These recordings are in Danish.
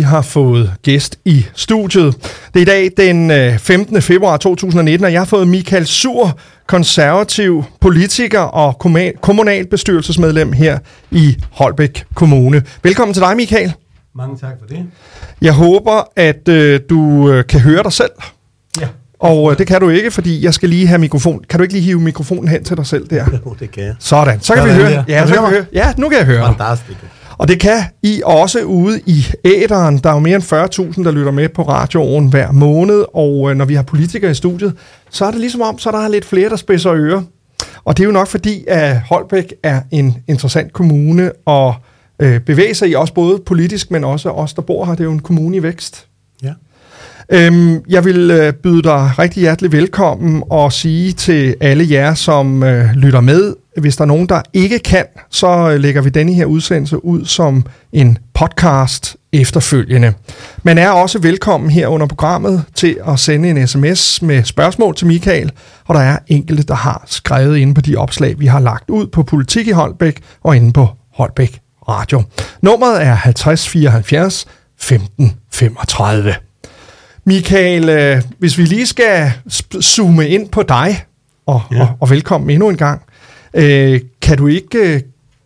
Vi har fået gæst i studiet. Det er i dag den 15. februar 2019, og jeg har fået Michael Sur, konservativ politiker og kommunalbestyrelsesmedlem her i Holbæk Kommune. Velkommen til dig, Michael. Mange tak for det. Jeg håber, at øh, du øh, kan høre dig selv. Ja. Og øh, det kan du ikke, fordi jeg skal lige have mikrofon. Kan du ikke lige hive mikrofonen hen til dig selv der? Jo, det kan jeg. Sådan, så kan Sådan vi høre. Ja, Kan så kan vi høre. Ja, nu kan jeg høre. Fantastisk. Og det kan I også ude i æderen. Der er jo mere end 40.000, der lytter med på radioen hver måned, og øh, når vi har politikere i studiet, så er det ligesom om, så der er lidt flere, der spidser ører. Og det er jo nok fordi, at Holbæk er en interessant kommune, og øh, bevæger sig i også både politisk, men også os, der bor her. Det er jo en kommune i vækst. Øhm, jeg vil øh, byde dig rigtig hjertelig velkommen og sige til alle jer, som øh, lytter med, hvis der er nogen, der ikke kan, så øh, lægger vi denne her udsendelse ud som en podcast efterfølgende. Man er også velkommen her under programmet til at sende en sms med spørgsmål til Michael, og der er enkelte, der har skrevet inde på de opslag, vi har lagt ud på Politik i Holbæk og inde på Holbæk Radio. Nummeret er 50 74 15 35. Michael, øh, hvis vi lige skal zoome ind på dig, og, ja. Og, og velkommen endnu en gang, øh, kan du ikke øh,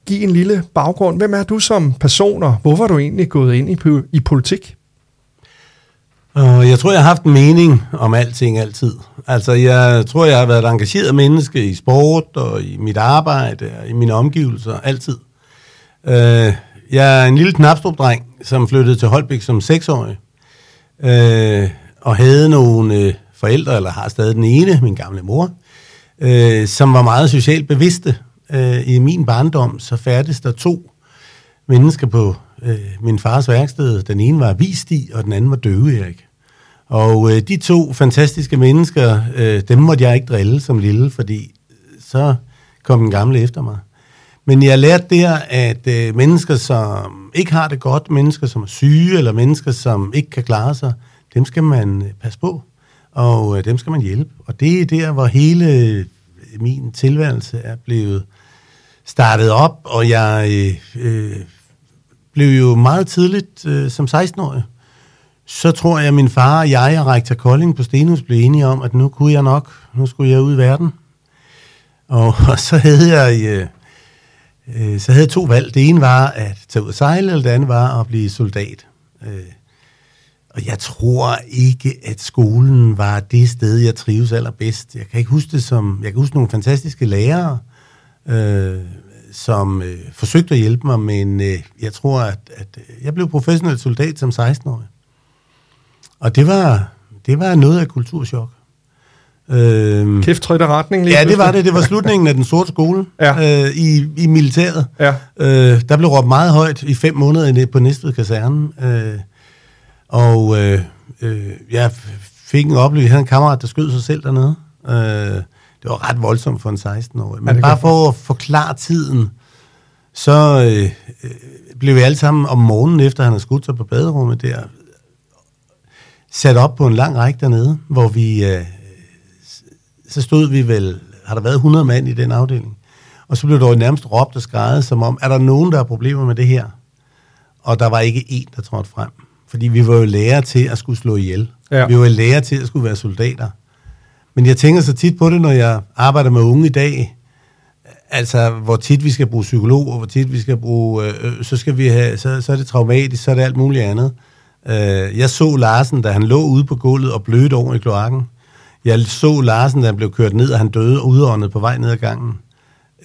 give en lille baggrund? Hvem er du som person, og hvorfor er du egentlig gået ind i, i politik? Og jeg tror, jeg har haft en mening om alting altid. Altså, jeg tror, jeg har været et engageret menneske i sport og i mit arbejde og i mine omgivelser altid. Øh, jeg er en lille knapstrup-dreng, som flyttede til Holbæk som seksårig. Øh, og havde nogle øh, forældre, eller har stadig den ene, min gamle mor, øh, som var meget socialt bevidste. Øh, I min barndom, så færdes der to mennesker på øh, min fars værksted. Den ene var Visstig, og den anden var Døve Erik. Og øh, de to fantastiske mennesker, øh, dem måtte jeg ikke drille som lille, fordi så kom den gamle efter mig. Men jeg lærte der, at øh, mennesker, som ikke har det godt, mennesker, som er syge, eller mennesker, som ikke kan klare sig, dem skal man øh, passe på, og øh, dem skal man hjælpe. Og det er der, hvor hele øh, min tilværelse er blevet startet op, og jeg øh, øh blev jo meget tidligt øh, som 16-årig. Så tror jeg, at min far og jeg og rektor Kolding på Stenhus blev enige om, at nu kunne jeg nok, nu skulle jeg ud i verden. Og, og så havde jeg... Øh, øh, så havde jeg to valg. Det ene var at tage ud og sejle, eller det andet var at blive soldat. Øh, og jeg tror ikke, at skolen var det sted, jeg trives allerbedst. Jeg kan ikke huske det som... Jeg kan huske nogle fantastiske lærere, øh, som øh, forsøgte at hjælpe mig, men øh, jeg tror, at, at øh, jeg blev professionel soldat som 16-årig. Og det var, det var noget af kulturschok. Øh, Kæft træt af retning lige Ja, det var det. Det var slutningen af den sorte skole Ja. øh, i, i militæret. Ja. Øh, der blev råbt meget højt i fem måneder på Næstved Kaserne. Øh, og øh, øh, jeg fik en oplevelse. Jeg havde en kammerat, der skød sig selv dernede. Øh, det var ret voldsomt for en 16-årig. Men kan bare for at forklare tiden, så øh, øh, blev vi alle sammen om morgenen, efter han havde skudt sig på baderummet der, sat op på en lang række dernede, hvor vi... Øh, så stod vi vel, har der været 100 mand i den afdeling, og så blev der jo nærmest råbt og skrejet, som om, er der nogen, der har problemer med det her? Og der var ikke en, der trådte frem. Fordi vi var jo lærer til at skulle slå ihjel. Ja. Vi var jo lærer til at skulle være soldater. Men jeg tænker så tit på det, når jeg arbejder med unge i dag, altså hvor tit vi skal bruge psykolog, og hvor tit vi skal bruge, øh, øh, så skal vi have, så, så er det traumatisk, så er det alt muligt andet. Øh, jeg så Larsen, da han lå ude på gulvet og blødte over i kloakken. Jeg så Larsen, da han blev kørt ned, og han døde udåndet på vej ned ad gangen.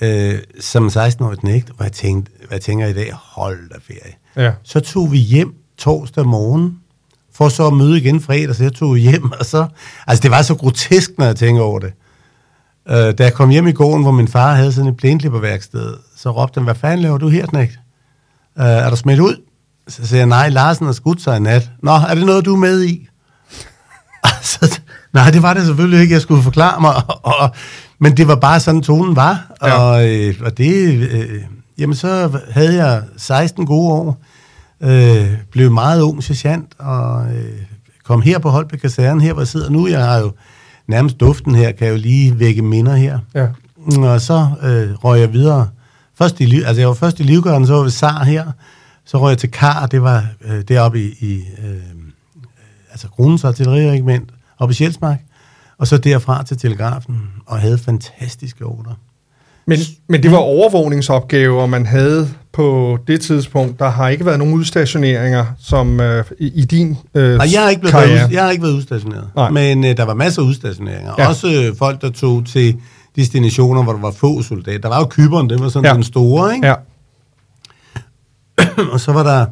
Øh, som 16-årig knægt, og jeg tænkte, hvad jeg tænker i dag, hold da ferie. Ja. Så tog vi hjem torsdag morgen, for så at møde igen fredag, så jeg tog hjem, og så... Altså, det var så grotesk, når jeg tænker over det. Øh, da jeg kom hjem i gården, hvor min far havde sådan et plæneklipperværksted, så råbte han, hvad fanden laver du her, knægt? Øh, er der smidt ud? Så sagde jeg, nej, Larsen har skudt sig i nat. Nå, er det noget, du er med i? så, nej, det var det selvfølgelig ikke, jeg skulle forklare mig. Og, og, men det var bare sådan, tonen var. Ja. Og, øh, og det... Øh, jamen, så havde jeg 16 gode år. Øh, blev meget ung sergeant, og øh, kom her på Holbæk Kaserne, her hvor jeg sidder nu. Jeg har jo nærmest duften her, kan jeg jo lige vække minder her. Ja. Og så øh, røg jeg videre. Først i, altså jeg var først i livgøren, så var vi SAR her. Så røg jeg til Kar, det var øh, deroppe i, i øh, altså Kronens artilleriregiment, oppe i Sjælsmark. Og så derfra til Telegrafen, og havde fantastiske ordre. Men, men det var overvågningsopgaver, man havde på det tidspunkt. Der har ikke været nogen udstationeringer som øh, i, i din øh, Nej, jeg har ikke, blevet karriere. været, ud- jeg har ikke været udstationeret. Nej. Men øh, der var masser af udstationeringer. Ja. Også øh, folk, der tog til destinationer, hvor der var få soldater. Der var jo Kyberen, det var sådan ja. den store, ikke? Ja. Og så var der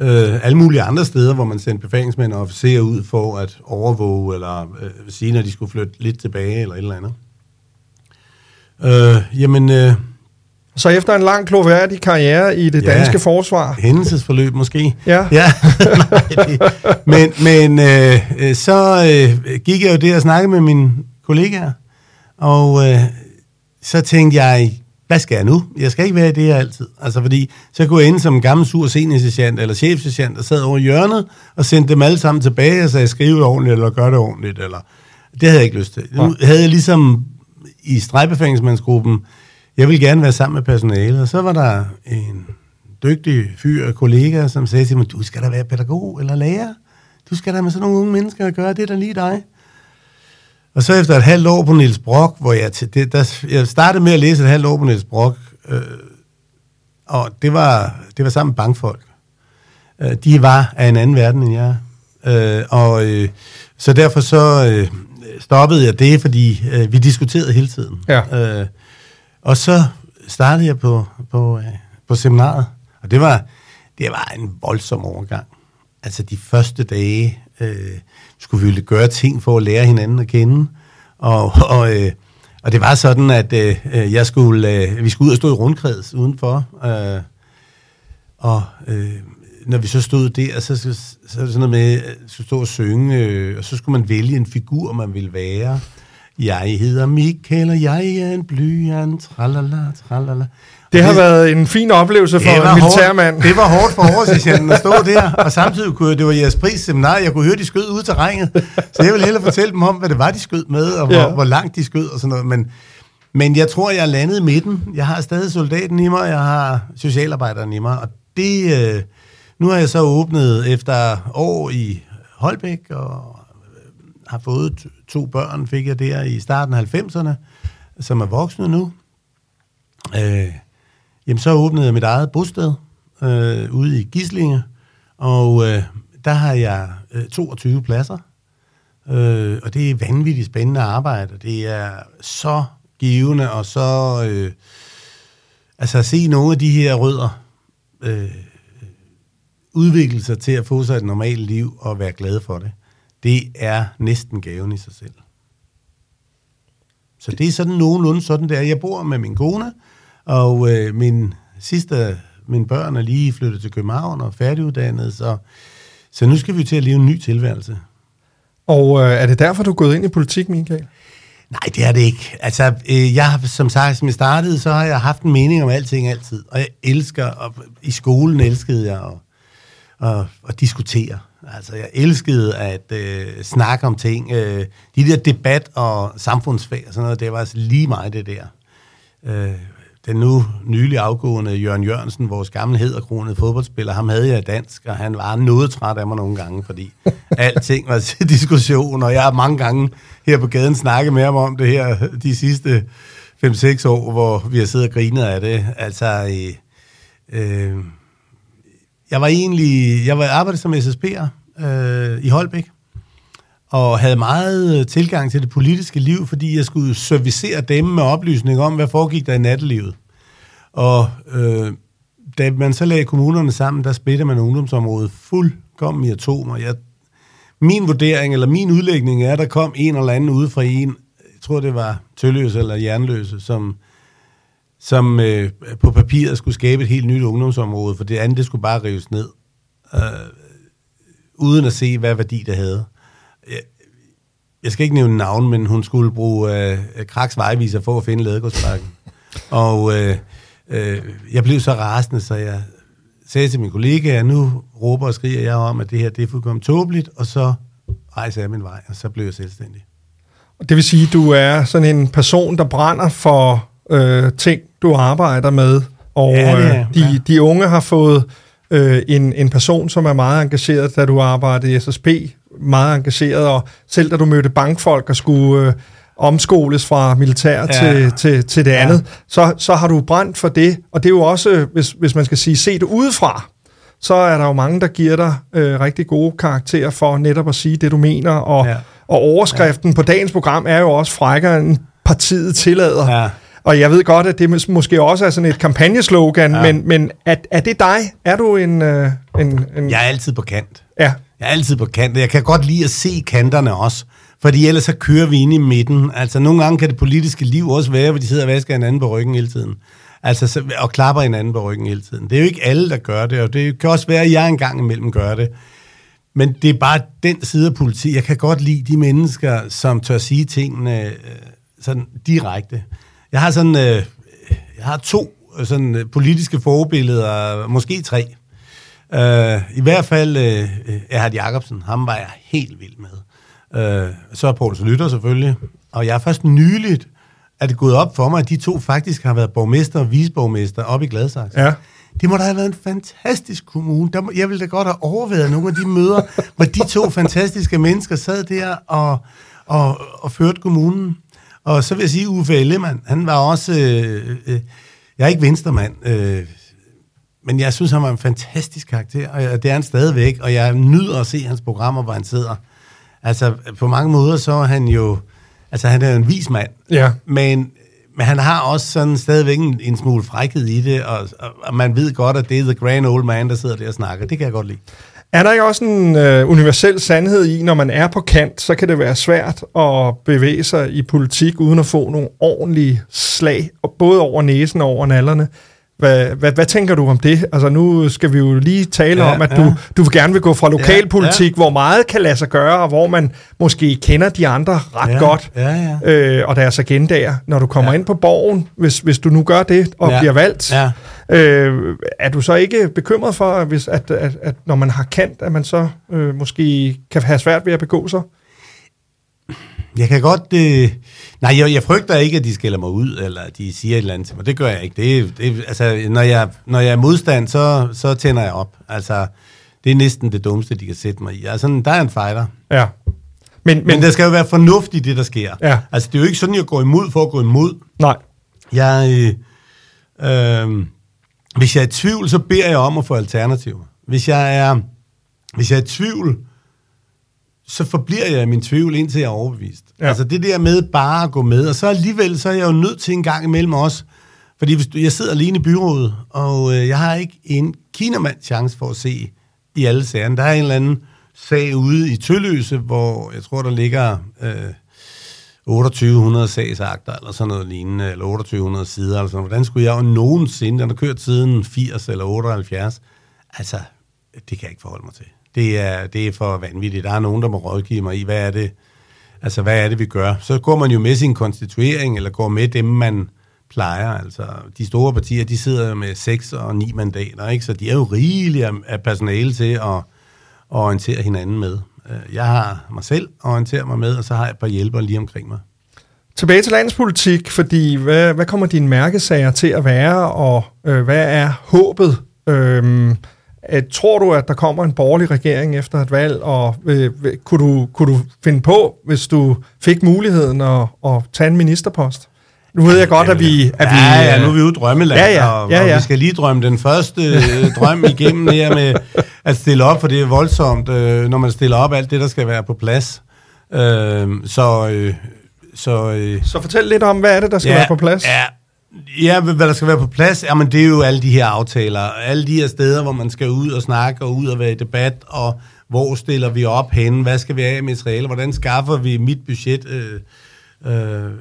øh, alle mulige andre steder, hvor man sendte befalingsmænd og officerer ud for at overvåge, eller øh, sige, når de skulle flytte lidt tilbage, eller et eller andet. Øh, jamen, øh, Så efter en lang kloværdig karriere i det Ja. danske forsvar, hændelsesforløb måske. Ja. ja. Nej, det, men men øh, øh, så øh, gik jeg jo der og snakkede med mine kollegaer, og øh, så tænkte jeg, hvad skal jeg nu? Jeg skal ikke være i det her altid. Altså fordi, så kunne jeg ende som en gammel sur seniorsergeant eller chefsergeant, der sad over hjørnet og sendte dem alle sammen tilbage og sagde, skriv det ordentligt, eller gør det ordentligt, eller... Det havde jeg ikke lyst til. Nu havde jeg ligesom i stregbefangsmandsgruppen, jeg ville gerne være sammen med personalet, og så var der en dygtig fyr og kollega, som sagde til mig, du skal da være pædagog eller lærer. Du skal da med sådan nogle unge mennesker at gøre, det er da lige dig. Og så efter et halvt år på Niels Brock, hvor jeg, til, det, der, jeg startede med at læse et halvt år på Niels Brock, øh, og det var, det var sammen med bankfolk. Øh, de var af en anden verden end jeg. Øh, og øh, så derfor så øh, stoppede jeg det, fordi øh, vi diskuterede hele tiden. Ja. Øh, og så startede jeg på, på, øh, på seminaret, og det var, det var en voldsom overgang. Altså de første dage øh, skulle vi jo gøre ting for at lære hinanden at kende, og, og, øh, og det var sådan, at øh, øh, jeg skulle, øh, vi skulle ud og stå i rundkreds udenfor, øh, og øh, når vi så stod der, så, så, så er det sådan noget med, at skulle stå og synge, øh, og så skulle man vælge en figur, man ville være. Jeg hedder Michael, og jeg er en blyant, tralala, tralala det har været en fin oplevelse for en militærmand. Hårdt, det var hårdt for oversergeanten at stå der, og samtidig kunne jeg, det var jeres pris seminar, jeg kunne høre, de skød ud til terrænet. Så jeg ville hellere fortælle dem om, hvad det var, de skød med, og hvor, Ja. hvor langt de skød og sådan noget. Men, men jeg tror, jeg er landet i midten. Jeg har stadig soldaten i mig, jeg har socialarbejderen i mig, og det... Øh, nu har jeg så åbnet efter år i Holbæk, og øh, har fået to børn, fik jeg der i starten af 90'erne, som er voksne nu. Øh, jamen, så åbnede jeg mit eget bosted øh, ude i Gislinge, og øh, der har jeg øh, 22 pladser. Øh, og det er vanvittigt spændende arbejde. Det er så givende, og så... Øh, altså at se nogle af de her rødder øh, udvikle sig til at få sig et normalt liv og være glad for det, det er næsten gaven i sig selv. Så det er sådan nogenlunde sådan der. Jeg bor med min kone, og øh, min sidste, mine børn er lige flyttet til København og færdiguddannet, så, så nu skal vi til at leve en ny tilværelse. Og øh, er det derfor, du er gået ind i politik, Michael? Nej, det er det ikke. Altså, øh, jeg har, som sagt, som jeg startede, så har jeg haft en mening om alting altid. Og jeg elsker, og i skolen elskede jeg at, at, at diskutere. Altså, jeg elskede at øh, snakke om ting. Øh, de der debat- og samfundsfag og sådan noget, det var altså lige mig det der. Øh, den nu nylig afgående Jørgen Jørgensen, vores gamle hedderkronede fodboldspiller, ham havde jeg dansk, og han var noget træt af mig nogle gange, fordi alting var til diskussion, og jeg har mange gange her på gaden snakket med ham om det her de sidste 5-6 år, hvor vi har siddet og grinet af det. Altså, øh, øh, jeg var egentlig, jeg var arbejdet som SSP'er øh, i Holbæk, og havde meget øh, tilgang til det politiske liv, fordi jeg skulle servicere dem med oplysning om, hvad foregik der i nattelivet. Og øh, da man så lagde kommunerne sammen, der splitter man ungdomsområdet fuldkommen i atomer. Jeg, min vurdering, eller min udlægning er, at der kom en eller anden ude fra en, jeg tror det var Tølløse eller Jernløse, som, som øh, på papiret skulle skabe et helt nyt ungdomsområde, for det andet, det skulle bare rives ned, øh, uden at se, hvad værdi det havde. Jeg, jeg skal ikke nævne navn, men hun skulle bruge øh, Kraks vejviser for at finde Ladegårdsbakken. Og øh, øh, jeg blev så rasende, så jeg sagde til min kollega, at nu råber og skriger jeg om, at det her det er fuldkommen tåbeligt, og så rejser jeg min vej, og så blev jeg selvstændig. Og Det vil sige, at du er sådan en person, der brænder for øh, ting, du arbejder med, og Ja, det er øh, de, ja. de unge har fået øh, en, en person, som er meget engageret, da du arbejdede i SSP, meget engageret, og selv da du mødte bankfolk og skulle øh, omskoles fra militær ja. til, til, til det andet, ja. så, så har du brændt for det, og det er jo også, hvis, hvis man skal sige, se det udefra, så er der jo mange, der giver dig øh, rigtig gode karakterer for netop at sige det, du mener, og, ja. og overskriften ja. på dagens program er jo også frækkere end partiet tillader. Ja. Og jeg ved godt, at det måske også er sådan et kampagneslogan, ja. men, men er, er det dig? Er du en, øh, en, en... Jeg er altid på kant. Ja. Jeg er altid på kanten. Jeg kan godt lide at se kanterne også. Fordi ellers så kører vi ind i midten. Altså nogle gange kan det politiske liv også være, hvor de sidder og vasker hinanden på ryggen hele tiden. Altså, og klapper hinanden på ryggen hele tiden. Det er jo ikke alle, der gør det, og det kan også være, at jeg engang imellem gør det. Men det er bare den side af politi. Jeg kan godt lide de mennesker, som tør sige tingene øh, sådan direkte. Jeg har sådan, øh, jeg har to øh, sådan øh, politiske forbilleder, måske tre. Uh, I hvert fald uh, Erhard Jacobsen, ham var jeg helt vild med. Uh, så er Poul Slytter selvfølgelig. Og jeg er først nyligt er det gået op for mig, at de to faktisk har været borgmester og viceborgmester op i Gladsaxe. Ja. Det må da have været en fantastisk kommune. Der må, jeg ville da godt have overvejet nogle af de møder, hvor de to fantastiske mennesker sad der og, og, og førte kommunen. Og så vil jeg sige, Uffe Ellemann, han var også... Øh, øh, jeg er ikke venstremand, øh, men jeg synes, han var en fantastisk karakter, og det er han stadigvæk, og jeg nyder at se hans programmer, hvor han sidder. Altså, på mange måder, så er han jo... Altså, han er en vis mand, ja. men, men han har også sådan stadigvæk en, en smule frækhed i det, og, og, og man ved godt, at det er the grand old man, der sidder der og snakker. Det kan jeg godt lide. Er der ikke også en øh, universel sandhed i, når man er på kant, så kan det være svært at bevæge sig i politik, uden at få nogle ordentlige slag, både over næsen og over nallerne? Hvad, hvad, hvad tænker du om det? Altså nu skal vi jo lige tale ja, om, at ja. du, du vil gerne vil gå fra lokalpolitik, ja, ja. hvor meget kan lade sig gøre, og hvor man måske kender de andre ret ja, godt, ja, ja. Øh, og deres agendaer. Når du kommer ja. ind på borgen, hvis, hvis du nu gør det og Ja, bliver valgt, ja. øh, er du så ikke bekymret for, hvis, at, at, at når man har kendt, at man så øh, måske kan have svært ved at begå sig? Jeg kan godt... Øh, nej, jeg, jeg frygter ikke, at de skælder mig ud, eller at de siger et eller andet til mig. Det gør jeg ikke. Det, det, altså, når jeg, når jeg er modstand, så, så tænder jeg op. Altså, det er næsten det dummeste, de kan sætte mig i. Altså, der er en fighter. Ja. Men, men, Men der skal jo være fornuftigt, det der sker. Ja. Altså, det er jo ikke sådan, jeg går imod for at gå imod. nej. Jeg, øh, øh, hvis jeg er i tvivl, så beder jeg om at få alternativer. Hvis jeg er, hvis jeg er i tvivl, så forbliver jeg i min tvivl, indtil jeg er overbevist. Ja. Altså det der med bare at gå med, og så alligevel, så er jeg jo nødt til en gang imellem også, fordi hvis du, jeg sidder alene i byrådet, og øh, jeg har ikke en kinamands chance for at se i alle sagerne. Der er en eller anden sag ude i Tølløse, hvor jeg tror, der ligger øh, 2800 sagsakter, eller sådan noget lignende, eller 2800 sider, eller sådan Hvordan skulle jeg jo nogensinde, den har kørt siden 80 eller 78, altså, det kan jeg ikke forholde mig til. Det er, det er for vanvittigt. Der er nogen, der må rådgive mig i, hvad er det, altså, hvad er det, vi gør? Så går man jo med sin konstituering, eller går med dem, man plejer. Altså, de store partier, de sidder jo med 6 og 9 mandater, ikke? så de er jo rigelige af- personale til at, at orientere hinanden med. Øh, jeg har mig selv at orientere mig med, og så har jeg et par hjælpere lige omkring mig. Tilbage til landspolitik, fordi hvad, hvad kommer dine mærkesager til at være, og øh, hvad er håbet? Øh, at, tror du, at der kommer en borgerlig regering efter et valg, og øh, øh, kunne, du, kunne du finde på, hvis du fik muligheden at, at tage en ministerpost? Nu ved jeg godt, at vi... At ja, vi ja, nu er vi ude i drømmeland, Ja, ja, og, ja, ja. og vi skal lige drømme den første øh, drøm igennem her med at stille op, for det er voldsomt, øh, når man stiller op alt det, der skal være på plads. Øh, så... Øh, så øh, Så fortæl lidt om, hvad er det, der skal ja, være på plads? Ja, ja, hvad der skal være på plads, jamen det er jo alle de her aftaler, alle de her steder, hvor man skal ud og snakke, og ud og være i debat, og hvor stiller vi op henne, hvad skal vi have med materiale, hvordan skaffer vi mit budget, øh, øh,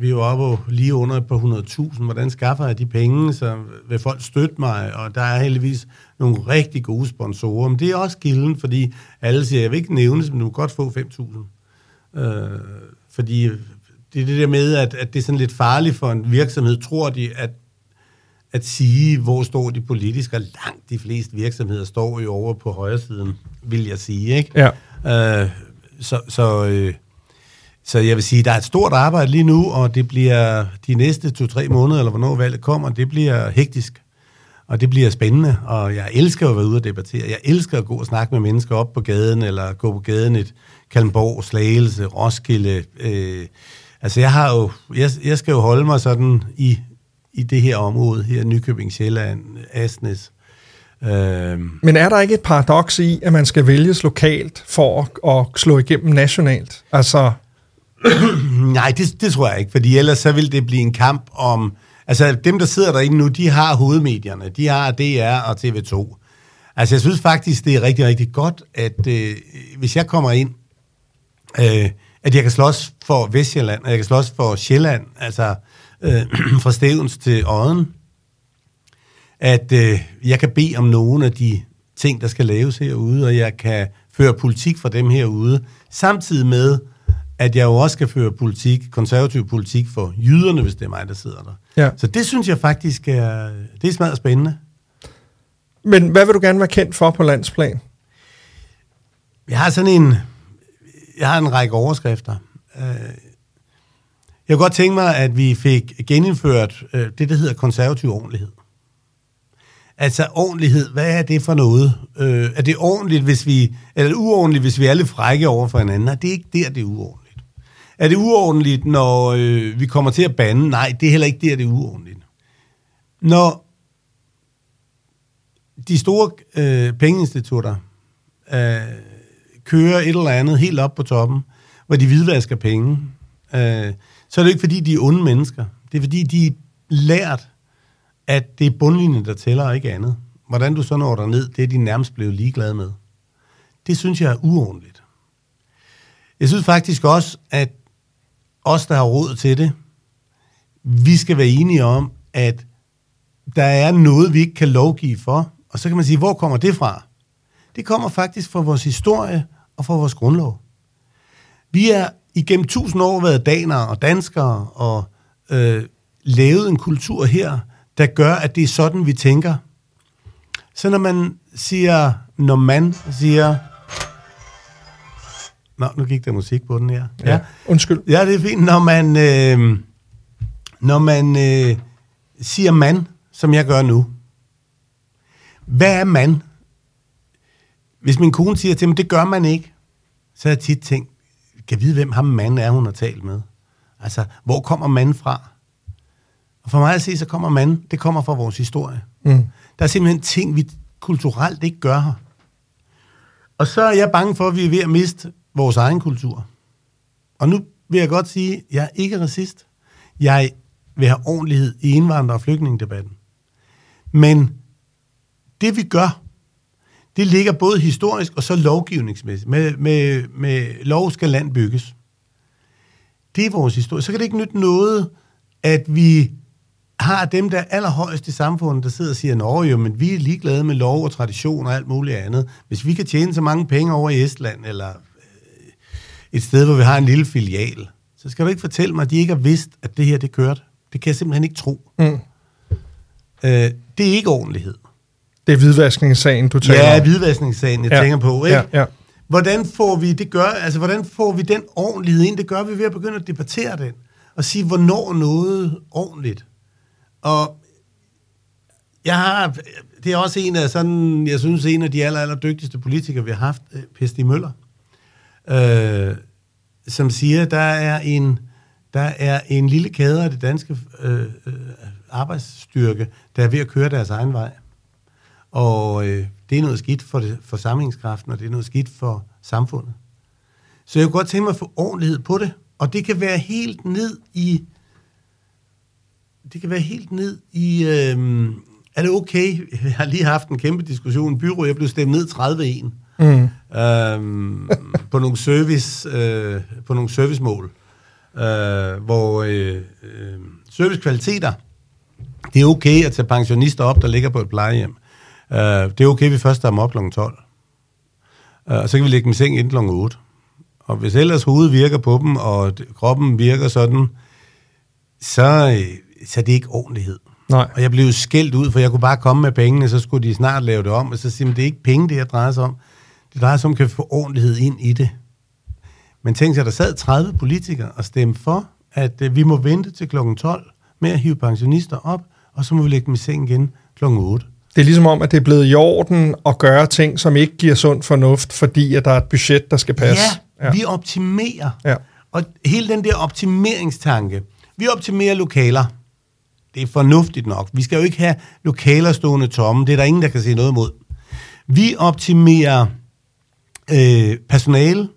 vi er jo oppe lige under et par hundredtusind, hvordan skaffer jeg de penge, så vil folk støtte mig, og der er heldigvis nogle rigtig gode sponsorer, men det er også gilden, fordi alle siger, jeg vil ikke nævne men du kan godt få 5.000. Øh, fordi det er det der med, at, at det er sådan lidt farligt for en virksomhed, tror de, at, at sige, hvor står de politisk, og langt de fleste virksomheder står jo over på højre siden, vil jeg sige, ikke? Ja. Øh, så, så, øh, så jeg vil sige, der er et stort arbejde lige nu, og det bliver de næste to-tre måneder, eller hvornår valget kommer, det bliver hektisk. og det bliver spændende, og jeg elsker at være ude og debattere. Jeg elsker at gå og snakke med mennesker op på gaden, eller gå på gaden et Kalmborg, Slagelse, Roskilde. Øh, altså jeg har jo, jeg, jeg skal jo holde mig sådan i, i det her område, her Nykøbing, Sjælland, Asnes. Øh, Men er der ikke et paradoks i, at man skal vælges lokalt for at, at slå igennem nationalt? Altså... Nej, det, det tror jeg ikke, fordi ellers så vil det blive en kamp om Altså, dem, der sidder derinde nu, de har hovedmedierne. De har DR og TV2. Altså, jeg synes faktisk, det er rigtig, rigtig godt, at øh, hvis jeg kommer ind, øh, at jeg kan slås for Vestjylland, og jeg kan slås for Sjælland, altså øh, fra Stevens til Odden, at øh, jeg kan bede om nogle af de ting, der skal laves herude, og jeg kan føre politik for dem herude, samtidig med, at jeg jo også skal føre politik, konservativ politik for jyderne, hvis det er mig, der sidder der. Ja. Så det synes jeg faktisk er, det er smadret spændende. Men hvad vil du gerne være kendt for på landsplan? Jeg har sådan en, jeg har en række overskrifter. Øh, jeg kunne godt tænke mig, at vi fik genindført øh, det, der hedder konservativ ordentlighed. Altså ordentlighed, hvad er det for noget? Øh, er det ordentligt, hvis vi, eller uordentligt, hvis vi er lidt frække over for hinanden? Nej, det er ikke der, det er uordentligt. Er det uordentligt, når øh, vi kommer til at bande? Nej, det er heller ikke der, det er uordentligt. Når de store øh, pengeinstitutter øh, kører et eller andet helt op på toppen, hvor de hvidvasker penge, øh, så er det ikke fordi, de er onde mennesker. Det er fordi, de er lært, at det er bundlinjen, der tæller, og ikke andet. Hvordan du så når ned, det er de nærmest blevet ligeglade med. Det synes jeg er uordentligt. Jeg synes faktisk også, at os, der har råd til det, vi skal være enige om, at der er noget, vi ikke kan lovgive for. Og så kan man sige, hvor kommer det fra? Det kommer faktisk fra vores historie og fra vores grundlov. Vi er igennem tusind år været danere og danskere og øh, lavet en kultur her, der gør, at det er sådan, vi tænker. Så når man siger, når man siger, Nå, nu gik der musik på den her. Ja, ja. undskyld. Ja, det er fint. Når man, øh, når man øh, siger mand, som jeg gør nu, hvad er mand? Hvis min kone siger til mig, det gør man ikke, så har jeg tit tænkt, kan vide, hvem ham mand er, hun har talt med. Altså, hvor kommer mand fra? Og for mig at se, så kommer mand, det kommer fra vores historie. Mm. Der er simpelthen ting, vi kulturelt ikke gør her. Og så er jeg bange for, at vi er ved at miste vores egen kultur. Og nu vil jeg godt sige, at jeg er ikke racist. Jeg vil have ordentlighed i indvandrer- og flygtningedebatten. Men det vi gør, det ligger både historisk og så lovgivningsmæssigt. Med, med, med lov skal land bygges. Det er vores historie. Så kan det ikke nytte noget, at vi har dem, der er allerhøjst i samfundet, der sidder og siger, nå jo, men vi er ligeglade med lov og tradition og alt muligt andet. Hvis vi kan tjene så mange penge over i Estland, eller et sted, hvor vi har en lille filial, så skal du ikke fortælle mig, at de ikke har vidst, at det her, det kørte. Det kan jeg simpelthen ikke tro. Mm. Øh, det er ikke ordentlighed. Det er hvidvaskningssagen, du taler Ja, hvidvaskningssagen, jeg ja. tænker på. Ikke? Ja, ja. Hvordan får vi det gør, altså hvordan får vi den ordentlighed ind? Det gør vi ved at begynde at debattere den og sige, hvornår noget ordentligt. Og jeg har, det er også en af sådan, jeg synes, en af de aller, aller dygtigste politikere, vi har haft, øh, Pesti Møller øh, som siger, der er en der er en lille kæde af det danske øh, øh, arbejdsstyrke, der er ved at køre deres egen vej. Og øh, det er noget skidt for, det, for samlingskraften, og det er noget skidt for samfundet. Så jeg kunne godt tænke mig at få ordentlighed på det, og det kan være helt ned i det kan være helt ned i, øh, er det okay? Jeg har lige haft en kæmpe diskussion. Byrå, jeg blev stemt ned 30-1 mm. øhm, på nogle service øh, på nogle servicemål, øh, hvor øh, øh, servicekvaliteter, det er okay at tage pensionister op, der ligger på et plejehjem. Øh, det er okay, vi først dem op kl. 12. Øh, og så kan vi lægge dem i seng inden kl. 8. Og hvis ellers hovedet virker på dem, og kroppen virker sådan, så, øh, så er det ikke ordentlighed. Nej. Og jeg blev skældt ud, for jeg kunne bare komme med pengene, så skulle de snart lave det om, og så siger det er ikke penge, det her drejer sig om. Det drejer sig om, at kan få ordentlighed ind i det. Men tænk sig, der sad 30 politikere og stemte for, at øh, vi må vente til kl. 12 med at hive pensionister op, og så må vi lægge dem i seng igen kl. 8. Det er ligesom om, at det er blevet i orden at gøre ting, som ikke giver sund fornuft, fordi at der er et budget, der skal passe. Ja, ja. vi optimerer. Ja. Og hele den der optimeringstanke. Vi optimerer lokaler. Det er fornuftigt nok. Vi skal jo ikke have lokaler stående tomme. Det er der ingen, der kan se noget imod. Vi optimerer øh, personale.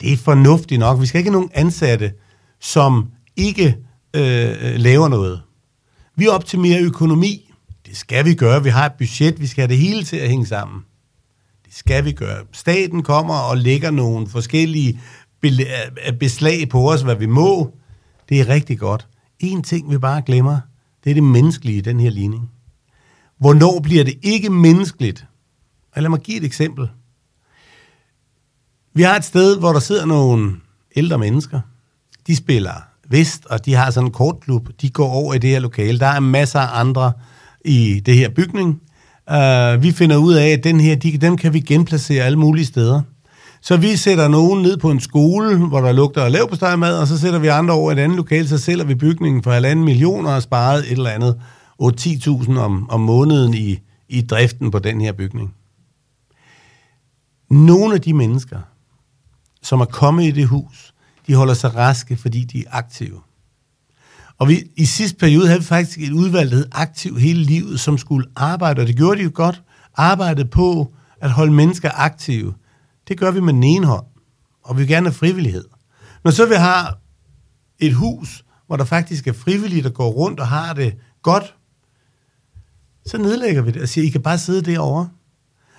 Det er fornuftigt nok. Vi skal ikke have nogen ansatte, som ikke øh, laver noget. Vi optimerer økonomi. Det skal vi gøre. Vi har et budget. Vi skal have det hele til at hænge sammen. Det skal vi gøre. Staten kommer og lægger nogle forskellige øh, beslag på os, hvad vi må. Det er rigtig godt. En ting, vi bare glemmer, det er det menneskelige i den her ligning. Hvornår bliver det ikke menneskeligt? lad mig give et eksempel. Vi har et sted, hvor der sidder nogle ældre mennesker. De spiller vest, og de har sådan en kortklub. De går over i det her lokale. Der er masser af andre i det her bygning. Uh, vi finder ud af, at den her, de, dem kan vi genplacere alle mulige steder. Så vi sætter nogen ned på en skole, hvor der lugter lav på mad, og så sætter vi andre over i et andet lokal, så sælger vi bygningen for halvanden millioner og sparet et eller andet 8-10.000 om, om måneden i, i driften på den her bygning. Nogle af de mennesker, som er kommet i det hus, de holder sig raske, fordi de er aktive. Og vi, i sidste periode havde vi faktisk et udvalg, der hed Aktiv hele livet, som skulle arbejde, og det gjorde de jo godt, arbejde på at holde mennesker aktive. Det gør vi med den ene hånd, og vi vil gerne have frivillighed. Når så vi har et hus, hvor der faktisk er frivillige, der går rundt og har det godt, så nedlægger vi det og siger, I kan bare sidde derovre.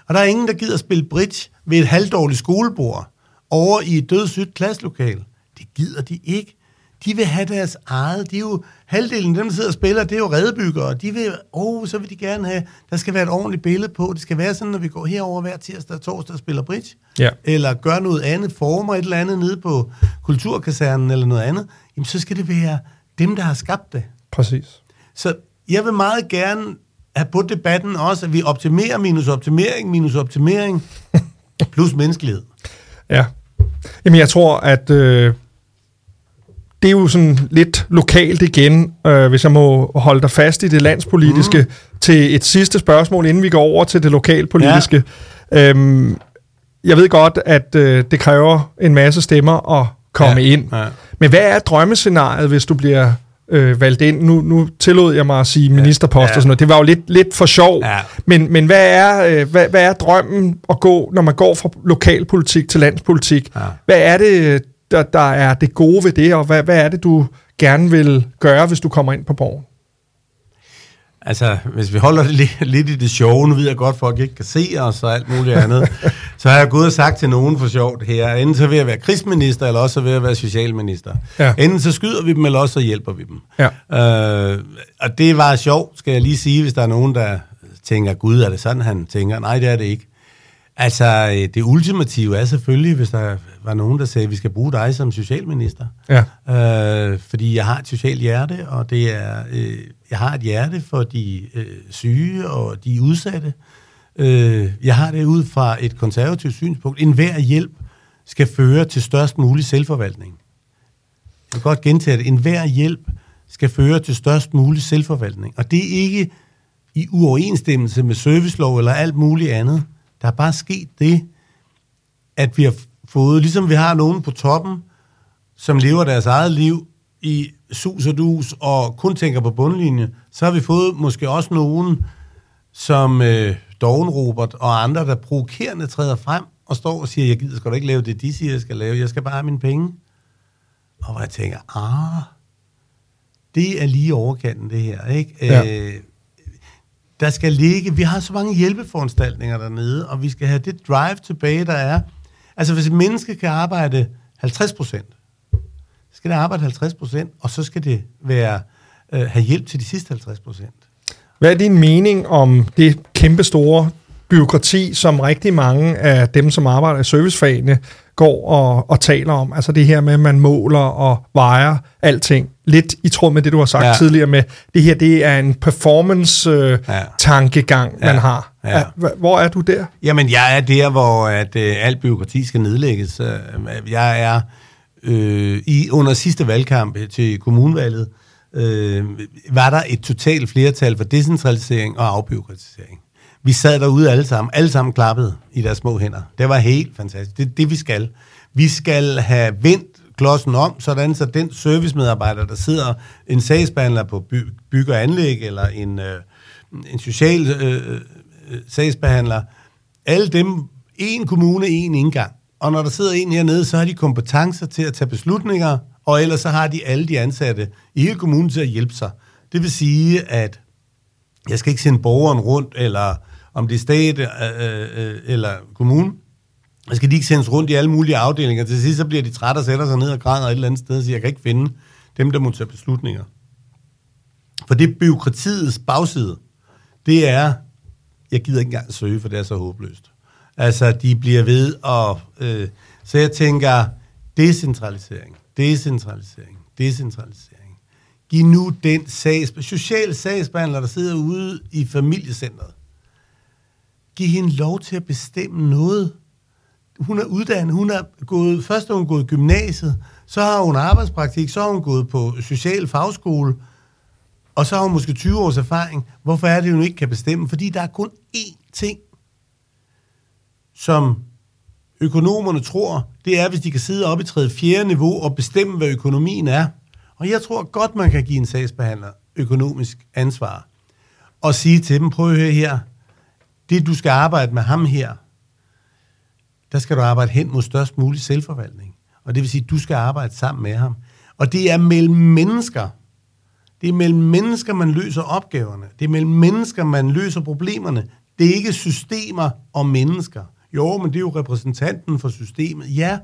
Og der er ingen, der gider spille bridge ved et halvdårligt skolebord over i et dødssygt klasselokal. Det gider de ikke. De vil have deres eget. De er jo, halvdelen af dem, der sidder og spiller, det er jo redbyggere. De vil, oh, så vil de gerne have, der skal være et ordentligt billede på. Det skal være sådan, når vi går herover hver tirsdag og torsdag og spiller bridge. Ja. Eller gør noget andet, former et eller andet nede på kulturkasernen eller noget andet. Jamen, så skal det være dem, der har skabt det. Præcis. Så jeg vil meget gerne have på debatten også, at vi optimerer minus optimering, minus optimering, plus menneskelighed. Ja. Jamen, jeg tror, at øh, det er jo sådan lidt lokalt igen, øh, hvis jeg må holde dig fast i det landspolitiske, mm. til et sidste spørgsmål, inden vi går over til det lokalpolitiske. Ja. Øhm, jeg ved godt, at øh, det kræver en masse stemmer at komme ja. ind. Ja. Men hvad er drømmescenariet, hvis du bliver øh, valgt ind. Nu, nu tillod jeg mig at sige ministerpost ja, og sådan noget. Det var jo lidt, lidt for sjov. Ja. Men, men hvad, er, øh, hvad, hvad er drømmen at gå, når man går fra lokalpolitik til landspolitik? Ja. Hvad er det, der, der er det gode ved det, og hvad, hvad er det, du gerne vil gøre, hvis du kommer ind på borgen? Altså, hvis vi holder det lidt, lidt i det sjove, nu ved jeg godt, folk ikke kan se os og alt muligt andet, så har jeg gået og sagt til nogen for sjovt her, enten så vil jeg være krigsminister, eller også så vil jeg være socialminister. Ja. Enten så skyder vi dem, eller også så hjælper vi dem. Ja. Øh, og det var sjovt, skal jeg lige sige, hvis der er nogen, der tænker, gud, er det sådan, han tænker? Nej, det er det ikke. Altså, øh, det ultimative er selvfølgelig, hvis der var nogen, der sagde, at vi skal bruge dig som socialminister. Ja. Øh, fordi jeg har et socialt hjerte, og det er, øh, jeg har et hjerte for de øh, syge og de udsatte. Øh, jeg har det ud fra et konservativt synspunkt. En hver hjælp skal føre til størst mulig selvforvaltning. Jeg vil godt gentage det. En hver hjælp skal føre til størst mulig selvforvaltning. Og det er ikke i uoverensstemmelse med servicelov eller alt muligt andet. Der er bare sket det, at vi har fået, ligesom vi har nogen på toppen, som lever deres eget liv i sus og dus og kun tænker på bundlinje, så har vi fået måske også nogen, som øh, Dogen Robert og andre, der provokerende træder frem og står og siger, jeg gider sgu da ikke lave det, de siger, jeg skal lave, jeg skal bare have mine penge. Og hvor jeg tænker, ah, det er lige overkanten det her, ikke? Ja. Øh, der skal ligge, vi har så mange hjælpeforanstaltninger dernede, og vi skal have det drive tilbage, der er. Altså hvis et menneske kan arbejde 50 procent, skal det arbejde 50 procent, og så skal det være, øh, have hjælp til de sidste 50 procent. Hvad er din mening om det kæmpe store byråkrati, som rigtig mange af dem, som arbejder i servicefagene, går og, og taler om. Altså det her med, at man måler og vejer alting. Lidt i tråd med det, du har sagt ja. tidligere med, det her det er en performance-tankegang, ja. man har. Ja. Hvor er du der? Jamen, jeg er der, hvor at, øh, alt byråkrati skal nedlægges. Øh, jeg er øh, i under sidste valgkamp til kommunvalget, øh, var der et totalt flertal for decentralisering og afbyråkratisering. Vi sad derude alle sammen, alle sammen klappede i deres små hænder. Det var helt fantastisk. Det er det, vi skal. Vi skal have vendt klodsen om, sådan så den servicemedarbejder, der sidder en sagsbehandler på by, byg og anlæg, eller en, øh, en social øh, øh, øh, sagsbehandler, alle dem, en kommune, en indgang. Og når der sidder en hernede, så har de kompetencer til at tage beslutninger, og ellers så har de alle de ansatte i hele kommunen til at hjælpe sig. Det vil sige, at jeg skal ikke sende borgeren rundt, eller om det er stat øh, øh, eller kommune, så skal de ikke sendes rundt i alle mulige afdelinger. Til sidst så bliver de trætte og sætter sig ned og græder et eller andet sted og siger, jeg kan ikke finde dem, der må tage beslutninger. For det byråkratiets bagside, det er, jeg gider ikke engang søge, for det er så håbløst. Altså, de bliver ved og... Øh, så jeg tænker, decentralisering, decentralisering, decentralisering. Giv nu den sags, social sagsbehandler, der sidder ude i familiecentret. Giv hende lov til at bestemme noget. Hun er uddannet, hun er gået, først har hun gået gymnasiet, så har hun arbejdspraktik, så har hun gået på social fagskole, og så har hun måske 20 års erfaring. Hvorfor er det, hun ikke kan bestemme? Fordi der er kun én ting, som økonomerne tror, det er, hvis de kan sidde oppe i tredje fjerde niveau og bestemme, hvad økonomien er. Og jeg tror godt, man kan give en sagsbehandler økonomisk ansvar. Og sige til dem, prøv at høre her, det du skal arbejde med ham her, der skal du arbejde hen mod størst mulig selvforvaltning. Og det vil sige, at du skal arbejde sammen med ham. Og det er mellem mennesker. Det er mellem mennesker, man løser opgaverne. Det er mellem mennesker, man løser problemerne. Det er ikke systemer og mennesker. Jo, men det er jo repræsentanten for systemet. Ja,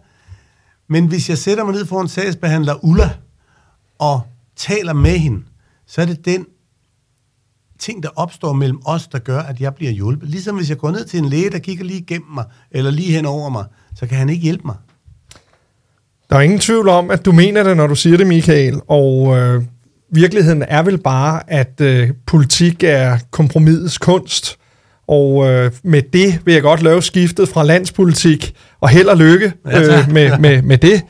men hvis jeg sætter mig ned for en sagsbehandler, Ulla, og taler med hende, så er det den ting, der opstår mellem os, der gør, at jeg bliver hjulpet. Ligesom hvis jeg går ned til en læge, der kigger lige igennem mig, eller lige hen over mig, så kan han ikke hjælpe mig. Der er ingen tvivl om, at du mener det, når du siger det, Michael. Og øh, virkeligheden er vel bare, at øh, politik er kompromisets kunst. Og øh, med det vil jeg godt lave skiftet fra landspolitik, og held og lykke øh, med, med, med det,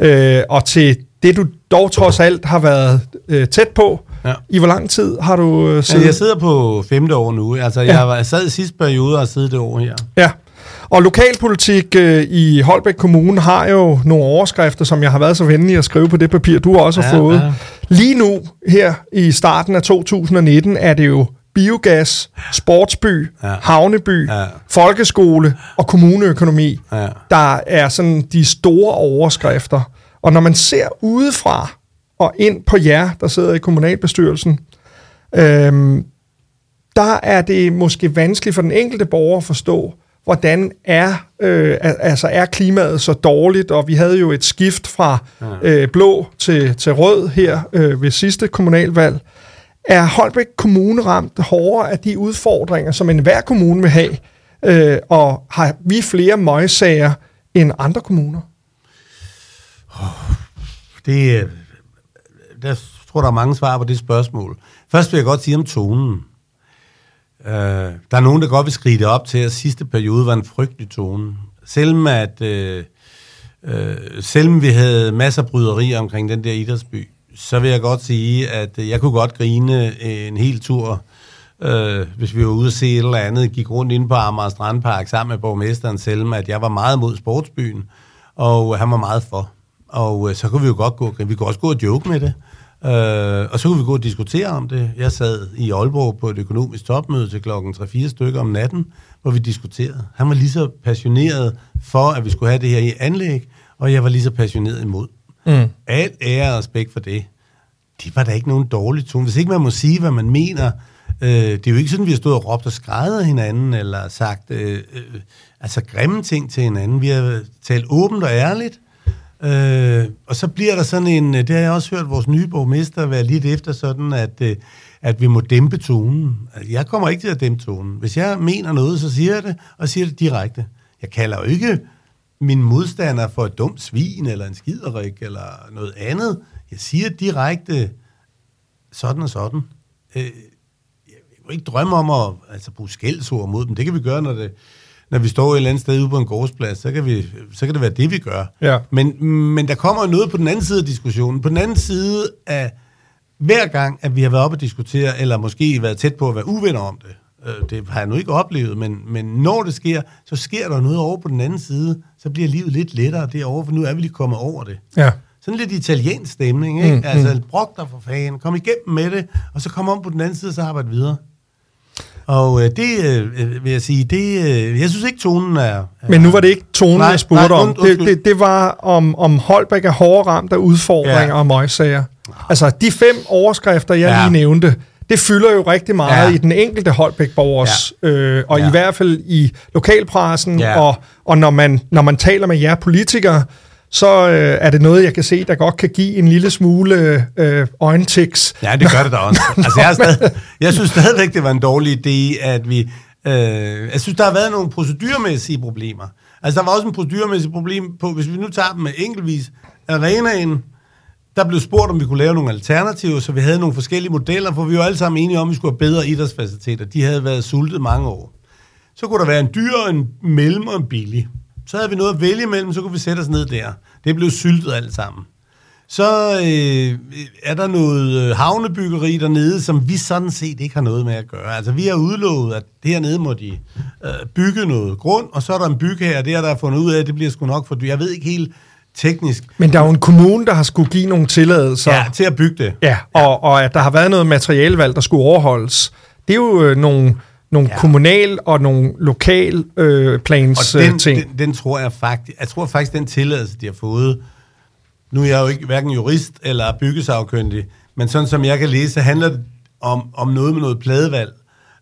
øh, og til det, du dog trods alt har været øh, tæt på. Ja. I hvor lang tid har du øh, siddet? Ja, jeg sidder på femte år nu. Altså, jeg, ja. var, jeg sad i sidste periode og siddet det år her. Ja, og lokalpolitik øh, i Holbæk Kommune har jo nogle overskrifter, som jeg har været så venlig at skrive på det papir, du også har ja, fået. Ja. Lige nu, her i starten af 2019, er det jo biogas, sportsby, ja. havneby, ja. folkeskole og kommuneøkonomi, ja. der er sådan de store overskrifter. Og når man ser udefra og ind på jer, der sidder i kommunalbestyrelsen, øhm, der er det måske vanskeligt for den enkelte borger at forstå, hvordan er, øh, altså er klimaet så dårligt, og vi havde jo et skift fra øh, blå til, til rød her øh, ved sidste kommunalvalg. Er Holbæk Kommune ramt hårdere af de udfordringer, som enhver kommune vil have, øh, og har vi flere møgsager end andre kommuner? Det, der tror der er mange svar på det spørgsmål. Først vil jeg godt sige om tonen. Øh, der er nogen, der godt vil skrige det op til, at sidste periode var en frygtelig tone. Selvom at øh, øh, selvom vi havde masser af bryderier omkring den der idrætsby, så vil jeg godt sige, at øh, jeg kunne godt grine øh, en hel tur, øh, hvis vi var ude at se et eller andet, gik rundt ind på Amager Strandpark sammen med borgmesteren Selma, at jeg var meget mod sportsbyen, og han var meget for. Og øh, så kunne vi jo godt gå, vi kunne også gå og joke med det. Øh, og så kunne vi gå og diskutere om det. Jeg sad i Aalborg på et økonomisk topmøde til klokken 3-4 stykker om natten, hvor vi diskuterede. Han var lige så passioneret for, at vi skulle have det her i anlæg, og jeg var lige så passioneret imod. Mm. Alt ære og respekt for det. Det var da ikke nogen dårlig tone. Hvis ikke man må sige, hvad man mener, øh, det er jo ikke sådan, vi har stået og råbt og skræddet hinanden, eller sagt øh, øh, altså grimme ting til hinanden. Vi har talt åbent og ærligt, Øh, og så bliver der sådan en, øh, det har jeg også hørt vores nye borgmester være lidt efter sådan, at, øh, at vi må dæmpe tonen. Altså, jeg kommer ikke til at dæmpe tonen. Hvis jeg mener noget, så siger jeg det, og siger det direkte. Jeg kalder jo ikke min modstander for et dumt svin, eller en skiderik, eller noget andet. Jeg siger direkte sådan og sådan. Øh, jeg vil ikke drømme om at altså, bruge skældsord mod dem. Det kan vi gøre, når det, når vi står et eller andet sted ude på en gårdsplads, så kan, vi, så kan det være det, vi gør. Ja. Men, men der kommer noget på den anden side af diskussionen. På den anden side af hver gang, at vi har været oppe og diskutere, eller måske været tæt på at være uvenner om det, Øh, det har jeg nu ikke oplevet, men, men når det sker, så sker der noget over på den anden side, så bliver livet lidt lettere derovre, for nu er vi lige kommet over det. Ja. Sådan lidt italiensk stemning, ikke? Mm, altså, mm. brok dig for fanden, kom igennem med det, og så kom om på den anden side, og så arbejde videre. Og øh, det øh, vil jeg sige, det, øh, jeg synes ikke, tonen er... er Men nu var det ikke tonen, Nej, jeg spurgte nej, om. und- Det, undskyld. det, det var om, om Holbæk er hårdt ramt af udfordringer Ja. og møgssager. Altså, de fem overskrifter, jeg Ja. lige nævnte, det fylder jo rigtig meget Ja. i den enkelte Holbæk-borgers, øh, og Ja. i hvert fald i lokalpressen, Ja. og, og når, man, når man taler med jer politikere, så øh, er det noget, jeg kan se, der godt kan give en lille smule øh, øjentiks. Ja, det gør det da også. altså, jeg, stadig, jeg synes stadigvæk, det var en dårlig idé, at vi... Øh, jeg synes, der har været nogle procedurmæssige problemer. Altså, der var også en procedurmæssig problem på, hvis vi nu tager dem med enkeltvis, arenaen, der blev spurgt, om vi kunne lave nogle alternativer, så vi havde nogle forskellige modeller, for vi var alle sammen enige om, at vi skulle have bedre idrætsfaciliteter. De havde været sultet mange år. Så kunne der være en dyr, en mellem og en billig. Så havde vi noget at vælge imellem, så kunne vi sætte os ned der. Det blev syltet alt sammen. Så øh, er der noget øh, havnebyggeri dernede, som vi sådan set ikke har noget med at gøre. Altså, vi har udlovet, at hernede må de øh, bygge noget grund, og så er der en bygherre der, der har fundet ud af, at det bliver sgu nok for dyrt. Jeg ved ikke helt teknisk. Men der er jo en kommune, der har skulle give nogle tilladelser. Ja, til at bygge det. Ja, og, og at der har været noget materialevalg, der skulle overholdes. Det er jo øh, nogle, nogle ja. Kommunal og nogle lokal øh, plans Og den, øh, ting. den, den tror jeg faktisk, jeg tror faktisk, den tilladelse, de har fået, nu er jeg jo ikke hverken jurist eller byggesagkyndig, men sådan som jeg kan læse, så handler det om, om noget med noget pladevalg,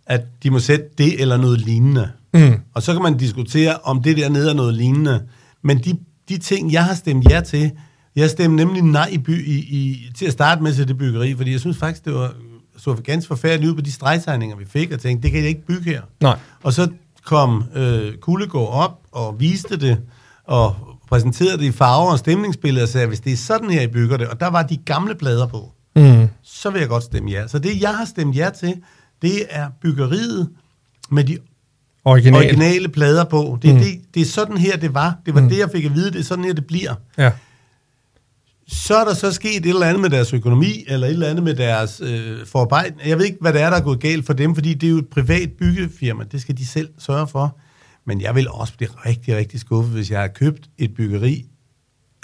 at de må sætte det eller noget lignende. Mm. Og så kan man diskutere, om det der nede er noget lignende. Men de, de ting, jeg har stemt ja til, jeg stemte nemlig nej i by, i, i, til at starte med til det byggeri, fordi jeg synes faktisk, det var så ganske forfærdeligt ud på de stregtegninger, vi fik, og tænkte, det kan jeg ikke bygge her. Nej. Og så kom øh, Kulegård op og viste det, og præsenterede det i farver og stemningsbilleder, og sagde, hvis det er sådan her, I bygger det, og der var de gamle plader på, Mm. så vil jeg godt stemme ja. Så det, jeg har stemt ja til, det er byggeriet med de Original. originale plader på. Det, mm. det, det er sådan her, det var. Det var mm. det, jeg fik at vide. Det er sådan her, det bliver. Ja. Så er der så sket et eller andet med deres økonomi, eller et eller andet med deres øh, forarbejde. Jeg ved ikke, hvad det er, der er gået galt for dem, fordi det er jo et privat byggefirma. Det skal de selv sørge for. Men jeg vil også blive rigtig, rigtig skuffet, hvis jeg har købt et byggeri,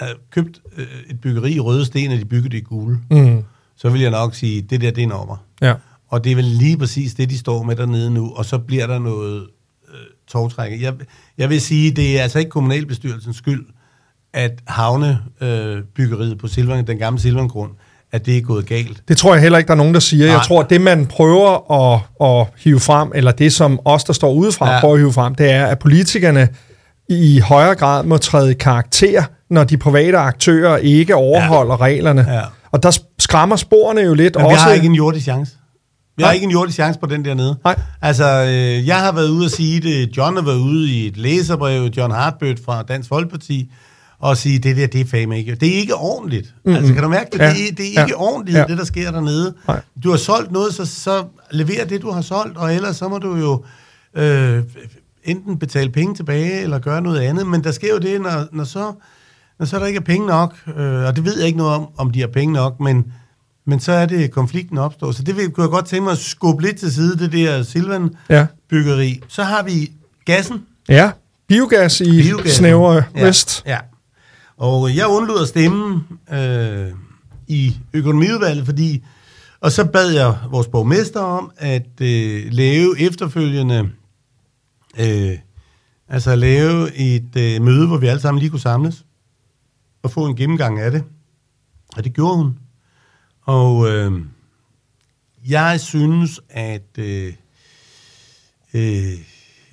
øh, købt øh, et byggeri i røde sten, og de bygger det i gule. Mm. Så vil jeg nok sige, det der, det er en ommer. Ja. Og det er vel lige præcis det, de står med dernede nu, og så bliver der noget øh, togtræk. Jeg, jeg vil sige, det er altså ikke kommunalbestyrelsens skyld, at havnebyggeriet øh, på Silvan, den gamle Silvangrund, at det er gået galt. Det tror jeg heller ikke, der er nogen, der siger. Jeg Nej. tror, det man prøver at, at hive frem, eller det som os, der står udefra, ja. Prøver at hive frem, det er, at politikerne i højere grad må træde karakter, når de private aktører ikke overholder ja. reglerne. Ja. Og der skræmmer sporene jo lidt Men også. vi har ikke en jordisk chance. Vi har Nej. ikke en jordisk chance på den der nede. Nej. Altså, øh, jeg har været ude at sige det. John har været ude i et læserbrev, John Hartbødt fra Dansk Folkeparti, og sige, det der, det er fandme ikke. Det er ikke ordentligt. Mm-hmm. Altså, kan du mærke det? Ja. Det, er, det er ikke Ja. ordentligt, Ja. det der sker dernede. Nej. Du har solgt noget, så, så lever det, du har solgt, og ellers så må du jo øh, enten betale penge tilbage, eller gøre noget andet. Men der sker jo det, når, når, så, når så der ikke er penge nok, øh, og det ved jeg ikke noget om, om de har penge nok, men, men så er det, konflikten opstår. Så det vil, kunne jeg godt tænke mig at skubbe lidt til side, det der Silvan-byggeri. Ja. Så har vi gassen. ja, biogas i Biogassen. snævre ja, vest. Ja. Og jeg undlod at stemme øh, i økonomiudvalget, fordi... Og så bad jeg vores borgmester om at øh, lave efterfølgende... Øh, altså lave et øh, møde, hvor vi alle sammen lige kunne samles og få en gennemgang af det. Og det gjorde hun. Og øh, jeg synes, at... Øh, øh,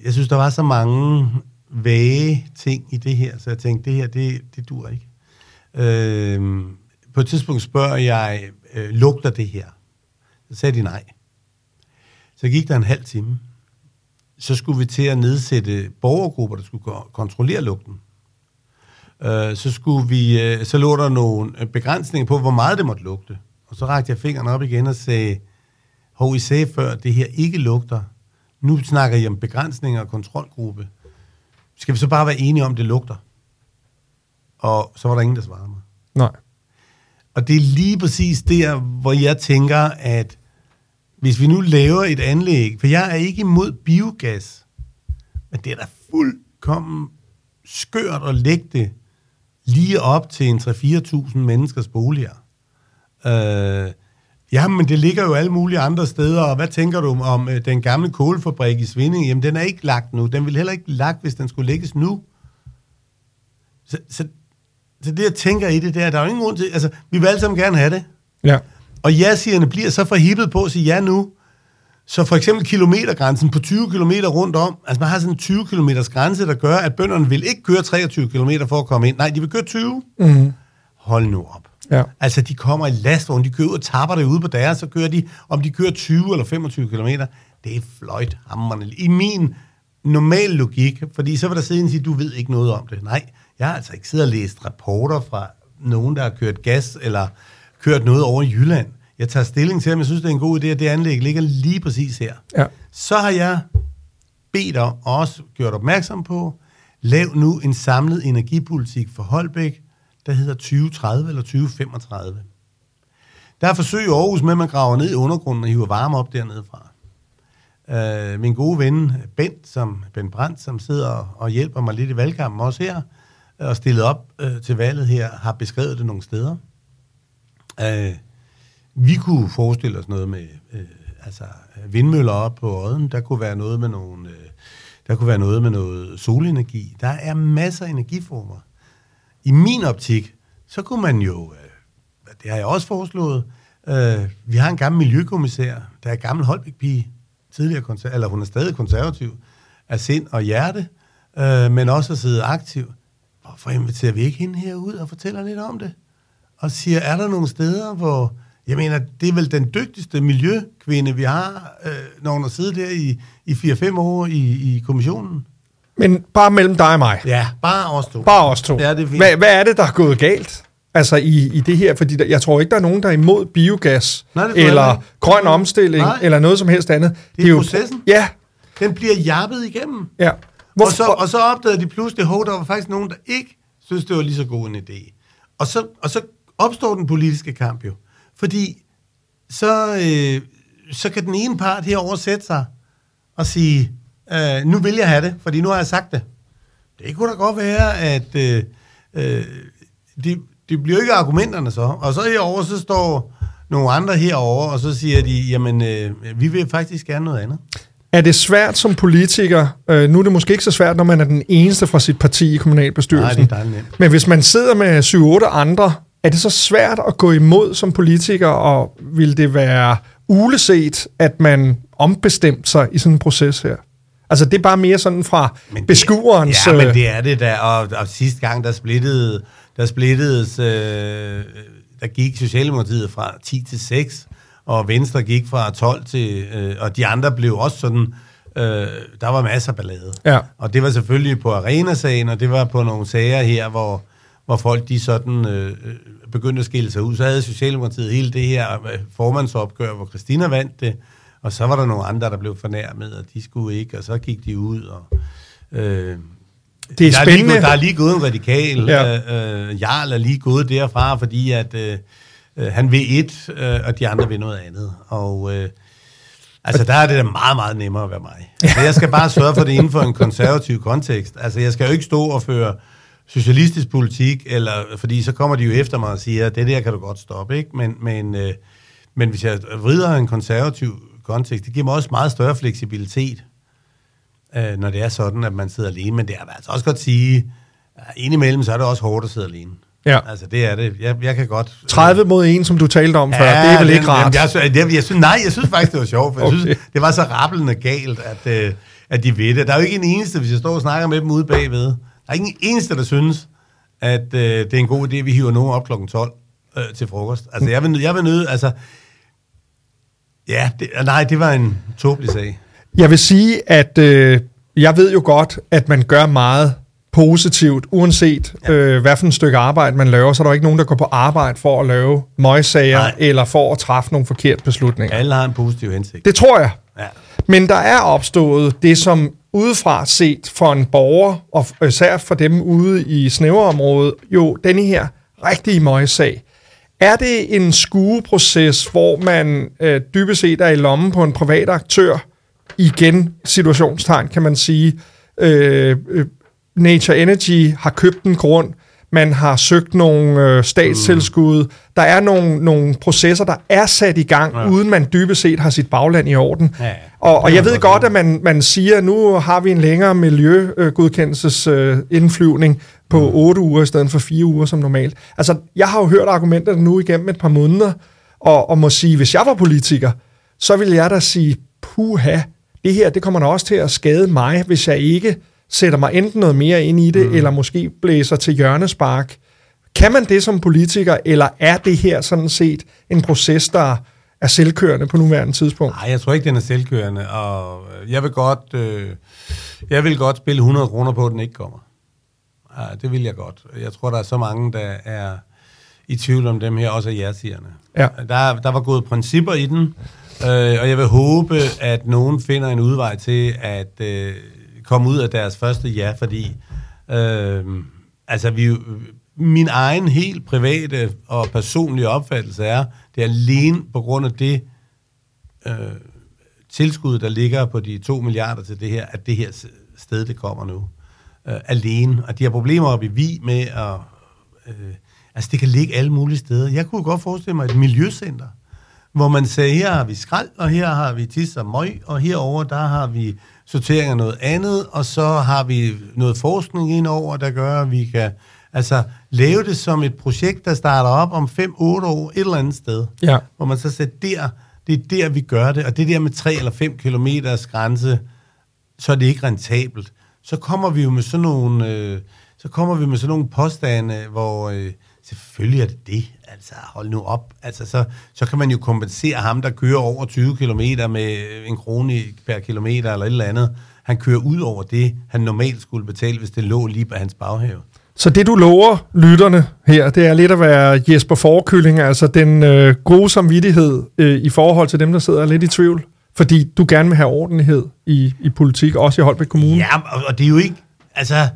jeg synes, der var så mange vage ting i det her, så jeg tænkte, det her, det, det dur ikke. Øh, på et tidspunkt spørger jeg, øh, lugter det her? Så sagde de nej. Så gik der en halv time. Så skulle vi til at nedsætte borgergrupper, der skulle kontrollere lugten. Øh, så, skulle vi, øh, så lå der nogle øh, begrænsninger på, hvor meget det måtte lugte. Og så rakte jeg fingeren op igen og sagde, hov, I sagde før, det her ikke lugter. Nu snakker I om begrænsninger og kontrolgruppe. Skal vi så bare være enige om, det lugter? Og så var der ingen, der svarede mig. Nej. Og det er lige præcis der, hvor jeg tænker, at hvis vi nu laver et anlæg, for jeg er ikke imod biogas, men det er da fuldkommen skørt at lægge det lige op til en 3-4.000 menneskers boliger. Øh, ja, men det ligger jo alle mulige andre steder, og hvad tænker du om øh, den gamle kålfabrik i Svinding? Jamen, den er ikke lagt nu. Den vil heller ikke lagt, hvis den skulle lægges nu. Så, så, så det, jeg tænker i det, der, der er jo ingen grund til... Altså, vi vil alle sammen gerne have det. Ja. Og ja-sigerne bliver så forhippet på at sige ja nu. Så for eksempel kilometergrænsen på 20 km rundt om, altså man har sådan en 20 km grænse, der gør, at bønderne vil ikke køre 23 km for at komme ind. Nej, de vil køre 20. Mm. Hold nu op. Ja. Altså, de kommer i lastvogn, de kører og tapper det ude på deres, så kører de, om de kører 20 eller 25 km, det er fløjt hammerne. I min normal logik, fordi så vil der sidde en og sige, du ved ikke noget om det. Nej, jeg har altså ikke siddet og læst rapporter fra nogen, der har kørt gas, eller kørt noget over i Jylland. Jeg tager stilling til, om jeg synes, det er en god idé, at det anlæg ligger lige præcis her. Ja. Så har jeg bedt om, og også gjort opmærksom på, lav nu en samlet energipolitik for Holbæk, der hedder 2030 eller 2035. Der er forsøg i Aarhus med, at man graver ned i undergrunden og hiver varme op dernede fra. Øh, min gode ven Bent, som, Bent Brandt, som sidder og hjælper mig lidt i valgkampen også her, og stillet op øh, til valget her, har beskrevet det nogle steder. Øh, vi kunne forestille os noget med øh, altså, vindmøller op på Odden. Der kunne være noget med nogle, øh, der kunne være noget med noget solenergi. Der er masser af energiformer. I min optik, så kunne man jo, øh, det har jeg også foreslået, øh, vi har en gammel miljøkommissær, der er gammel Holbæk-pige, tidligere konser- eller hun er stadig konservativ, af sind og hjerte, øh, men også at sidde aktiv. Hvorfor inviterer vi ikke hende herud og fortæller lidt om det? Og siger, er der nogle steder, hvor... Jeg mener, det er vel den dygtigste miljøkvinde, vi har, øh, når hun har siddet der i, i 4-5 år i, i kommissionen. Men bare mellem dig og mig. Ja, bare os to. Bare os to. Ja, det er fint. hvad, hvad er det, der er gået galt? Altså i, i det her, fordi der, jeg tror ikke, der er nogen, der er imod biogas, Nej, det eller ikke. grøn omstilling, Nej. eller noget som helst andet. Det er processen. Ja, Den bliver jappet igennem. ja. Og så, og så opdagede de pludselig, at der var faktisk nogen, der ikke synes, det var lige så god en idé. Og så, og så opstår den politiske kamp jo. Fordi så, øh, så kan den ene part herover sætte sig og sige, øh, nu vil jeg have det, fordi nu har jeg sagt det. Det kunne da godt være, at øh, øh, det, det bliver ikke argumenterne så. Og så herover så står nogle andre herover og så siger de, jamen, øh, vi vil faktisk gerne noget andet. Er det svært som politiker, øh, nu er det måske ikke så svært, når man er den eneste fra sit parti i kommunalbestyrelsen, Nej, det er men hvis man sidder med 7-8 andre, er det så svært at gå imod som politiker, og vil det være uleset, at man ombestemt sig i sådan en proces her? Altså det er bare mere sådan fra Men det- beskuerens... Ja, men øh, det er det da. Og, og sidste gang, der splittede, der splittedes, øh, der gik Socialdemokratiet fra 10 til 6, og Venstre gik fra 12 til, øh, og de andre blev også sådan, øh, der var masser af ballade. Ja. Og det var selvfølgelig på Arena-sagen, og det var på nogle sager her, hvor, hvor folk de sådan øh, øh, begyndte at skille sig ud. Så havde Socialdemokratiet hele det her øh, formandsopgør, hvor Christina vandt det, og så var der nogle andre, der blev fornærmet, og de skulle ikke, og så gik de ud, og... Øh, Det er der, er lige spændende. gået, der er lige gået en radikal. Ja. Øh, øh, Jarl er lige gået derfra, fordi at øh, øh, han vil et, øh, og de andre vil noget andet. Og øh, altså, der er det da meget, meget nemmere at være mig. Altså, jeg skal bare sørge for det inden for en konservativ kontekst. Altså, jeg skal jo ikke stå og føre socialistisk politik, eller, fordi så kommer de jo efter mig og siger, det der kan du godt stoppe, ikke? Men, men, øh, men hvis jeg vrider en konservativ kontekst, det giver mig også meget større fleksibilitet øh, når det er sådan, at man sidder alene. Men det er altså også godt sige, at indimellem så er det også hårdt at sidde alene. Ja. Altså, det er det. Jeg, jeg kan godt... 30 mod 1, som du talte om før, det er vel den- ikke rart? Jamen, jeg, jeg, jeg, synes, nej, jeg synes faktisk, det var sjovt, for okay. jeg synes, det var så rappelende galt, at, øh, at de ved det. Der er jo ikke en eneste, hvis jeg står og snakker med dem ude bagved, der er ikke en eneste, der synes, at øh, det er en god idé, at vi hiver nogen op klokken 12 øh, til frokost. Altså, jeg vil, jeg vil nøde, altså... Ja, det, nej, det var en tåbelig sag. Jeg vil sige, at øh, jeg ved jo godt, at man gør meget positivt, uanset ja. øh, hvad for et stykke arbejde man laver, så er der ikke nogen, der går på arbejde for at lave møgsager, Nej. eller for at træffe nogle forkerte beslutninger. Alle har en positiv hensigt. Det tror jeg. Ja. Men der er opstået det, som udefra set for en borger, og især for dem ude i snæverområdet, jo denne her rigtige møgssag, er det en skueproces, hvor man øh, dybest set er i lommen på en privat aktør, igen situationstegn, kan man sige, øh, øh Nature Energy har købt en grund, man har søgt nogle øh, statstilskud, mm. der er nogle, nogle processer, der er sat i gang, ja. uden man dybest set har sit bagland i orden. Ja, og, og jeg ved godt, at man, man siger, at nu har vi en længere miljøgodkendelses øh, indflyvning på mm. 8 uger i stedet for 4 uger som normalt. Altså, jeg har jo hørt argumenterne nu igennem et par måneder, og, og må sige, hvis jeg var politiker, så ville jeg da sige, puha, det her, det kommer da også til at skade mig, hvis jeg ikke sætter mig enten noget mere ind i det, mm. eller måske blæser til hjørnespark. Kan man det som politiker, eller er det her sådan set en proces, der er selvkørende på nuværende tidspunkt? Nej, jeg tror ikke, den er selvkørende, og jeg vil godt, øh, jeg vil godt spille 100 kroner på, at den ikke kommer. Ja, det vil jeg godt. Jeg tror, der er så mange, der er i tvivl om dem her, også af jersigerne. Ja. Der, der var gået principper i den, øh, og jeg vil håbe, at nogen finder en udvej til at øh, komme ud af deres første ja, fordi øh, altså vi, min egen helt private og personlige opfattelse er, det er alene på grund af det øh, tilskud, der ligger på de 2 milliarder til det her, at det her sted, det kommer nu. Øh, alene. Og de har problemer op i vi med at... Øh, altså, det kan ligge alle mulige steder. Jeg kunne godt forestille mig et miljøcenter, hvor man sagde, her har vi skrald, og her har vi tis og møg, og herover der har vi sortering af noget andet, og så har vi noget forskning indover, der gør, at vi kan altså, lave det som et projekt, der starter op om 5-8 år et eller andet sted. Ja. Hvor man så siger, der, det er der, vi gør det, og det der med 3 eller 5 kilometers grænse, så er det ikke rentabelt. Så kommer vi jo med sådan nogle, øh, så kommer vi med sådan nogle påstande, hvor øh, selvfølgelig er det det. Altså, hold nu op. Altså, så, så kan man jo kompensere ham, der kører over 20 km med en krone per kilometer eller et eller andet. Han kører ud over det, han normalt skulle betale, hvis det lå lige på hans baghave. Så det, du lover lytterne her, det er lidt at være Jesper Forkylling, altså den øh, gode samvittighed øh, i forhold til dem, der sidder lidt i tvivl? Fordi du gerne vil have ordentlighed i, i politik, også i Holbæk Kommune. Ja, og det er jo ikke... Altså,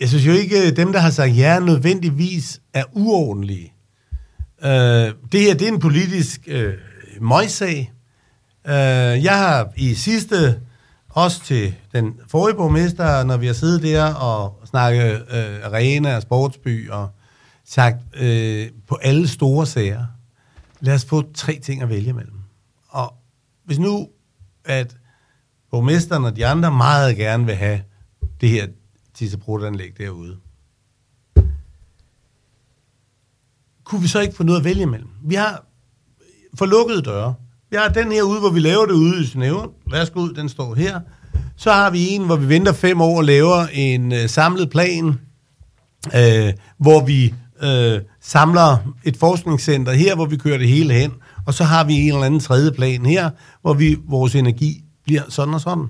jeg synes jo ikke, øh, dem, der har sagt ja, nødvendigvis er uordentlige. Øh, det her, det er en politisk øh, møjsag. Øh, jeg har i sidste, også til den forrige borgmester, når vi har siddet der og snakket øh, arena og sportsby, og sagt øh, på alle store sager, lad os få tre ting at vælge mellem. Og hvis nu, at borgmesteren og de andre meget gerne vil have det her tissebrudtanlæg derude, kunne vi så ikke få noget at vælge imellem? Vi har for lukkede døre. Vi har den her ude, hvor vi laver det ude i Genève. Værsgo den står her. Så har vi en, hvor vi venter fem år og laver en øh, samlet plan, øh, hvor vi øh, samler et forskningscenter her, hvor vi kører det hele hen. Og så har vi en eller anden tredje plan her, hvor vi vores energi bliver sådan og sådan.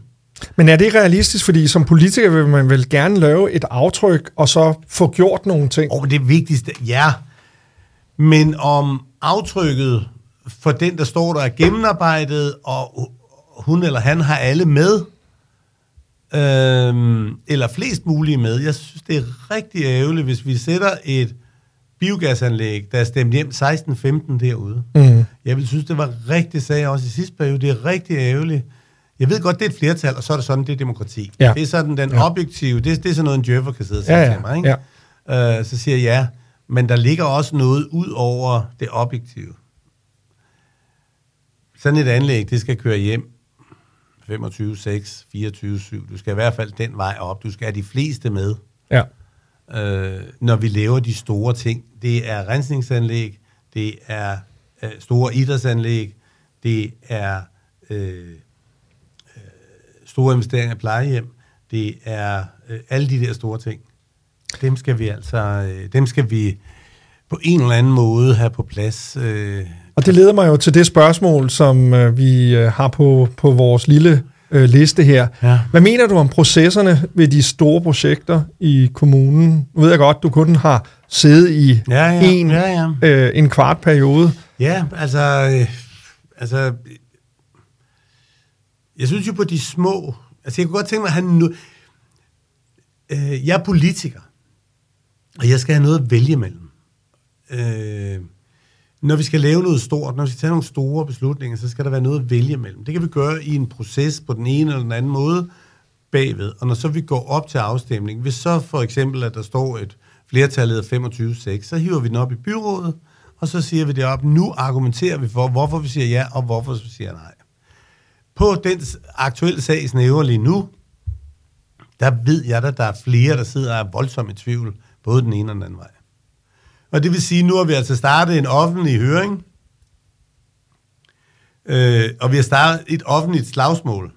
Men er det realistisk? Fordi som politiker vil man vel gerne lave et aftryk, og så få gjort nogle ting? Og det vigtigste, ja. Men om aftrykket for den, der står der, er gennemarbejdet, og hun eller han har alle med, øhm, eller flest mulige med. Jeg synes, det er rigtig ærgerligt, hvis vi sætter et biogasanlæg, der er stemt hjem 16-15 derude. Mm. Jeg vil synes, det var rigtig sag også i sidste periode. Det er rigtig ærgerligt. Jeg ved godt, det er et flertal, og så er det sådan, det er demokrati. Ja. Det er sådan den ja. objektive, det, det er sådan noget, en djøffer kan sidde og sige ja, ja. til mig. Ikke? Ja. Uh, så siger jeg ja, men der ligger også noget ud over det objektive. Sådan et anlæg, det skal køre hjem 25, 6, 24, 7. Du skal i hvert fald den vej op. Du skal have de fleste med. Ja øh, når vi laver de store ting. Det er rensningsanlæg, det er øh, store idrætsanlæg, det er øh, øh, store investeringer i plejehjem, det er øh, alle de der store ting. Dem skal vi altså, øh, dem skal vi på en eller anden måde have på plads. Øh. Og det leder mig jo til det spørgsmål, som øh, vi øh, har på, på vores lille øh, liste her. Ja. Hvad mener du om processerne ved de store projekter i kommunen? Nu ved jeg godt, du kun har siddet i ja, ja. En, ja, ja. Øh, en kvart periode. Ja, altså, øh, altså, jeg synes jo på de små, altså jeg kunne godt tænke mig at han nu, øh, jeg er politiker, og jeg skal have noget at vælge mellem. Øh, når vi skal lave noget stort, når vi skal tage nogle store beslutninger, så skal der være noget at vælge mellem. Det kan vi gøre i en proces på den ene eller den anden måde bagved. Og når så vi går op til afstemning, hvis så for eksempel, at der står et flertallet af 25-6, så hiver vi den op i byrådet, og så siger vi det op. Nu argumenterer vi for, hvorfor vi siger ja, og hvorfor vi siger nej. På den aktuelle sag snæver lige nu, der ved jeg, at der er flere, der sidder og er voldsomt i tvivl, både den ene og den anden vej. Og det vil sige, nu har vi altså startet en offentlig høring, øh, og vi har startet et offentligt slagsmål.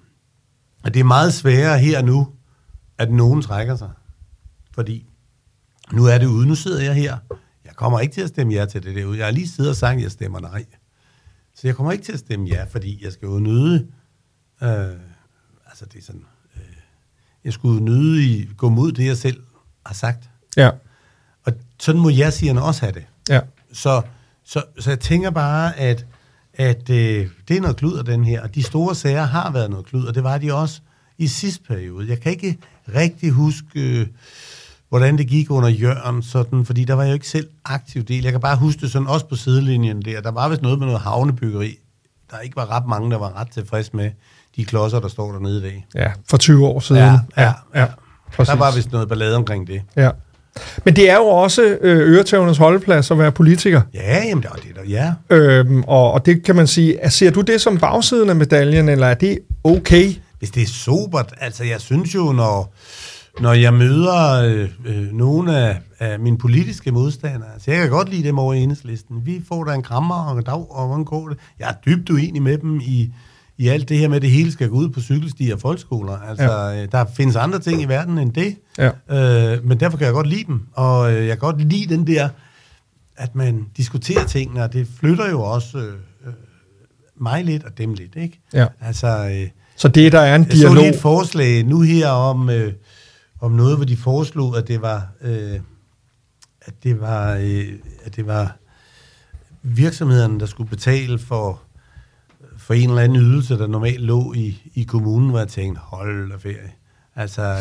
Og det er meget sværere her nu, at nogen trækker sig. Fordi nu er det ude, nu sidder jeg her. Jeg kommer ikke til at stemme ja til det derude. Jeg har lige siddet og sagt, at jeg stemmer nej. Så jeg kommer ikke til at stemme ja, fordi jeg skal jo nøde... Øh, altså det er sådan... Øh, jeg skulle nøde i gå mod det, jeg selv har sagt. Ja. Og sådan må jeg sige også have det. Ja. Så, så, så jeg tænker bare, at, at øh, det er noget klud af den her. Og de store sager har været noget klud, og det var de også i sidste periode. Jeg kan ikke rigtig huske, øh, hvordan det gik under Jørgen, sådan, fordi der var jeg jo ikke selv aktiv del. Jeg kan bare huske det sådan også på sidelinjen der. Der var vist noget med noget havnebyggeri. Der ikke var ret mange, der var ret tilfreds med de klodser, der står dernede dag. Ja, for 20 år siden. Ja, ja, ja. Præcis. Der var vist noget ballade omkring det. Ja. Men det er jo også øh, øretævernes holdeplads at være politiker. Ja, jamen det er det der, ja. Øhm, og, og det kan man sige, ser du det som bagsiden af medaljen, eller er det okay? Hvis det er sobert, altså jeg synes jo, når, når jeg møder øh, øh, nogle af, af mine politiske modstandere, altså jeg kan godt lide dem over i enhedslisten. Vi får da en krammer og en dag, og hvordan går det? Jeg er dybt uenig med dem i, i alt det her med, at det hele skal gå ud på cykelstier og folkeskoler. Altså, ja. der findes andre ting i verden end det. Ja. Øh, men derfor kan jeg godt lide dem. Og øh, jeg kan godt lide den der, at man diskuterer tingene, og det flytter jo også øh, mig lidt og dem lidt, ikke? Ja. Altså, øh, så det, der er en dialog... Jeg så et forslag nu her om, øh, om noget, hvor de foreslog, at det var... Øh, at det var, øh, at det var virksomhederne, der skulle betale for for en eller anden ydelse, der normalt lå i, i kommunen, hvor jeg tænkte, hold da ferie. Altså,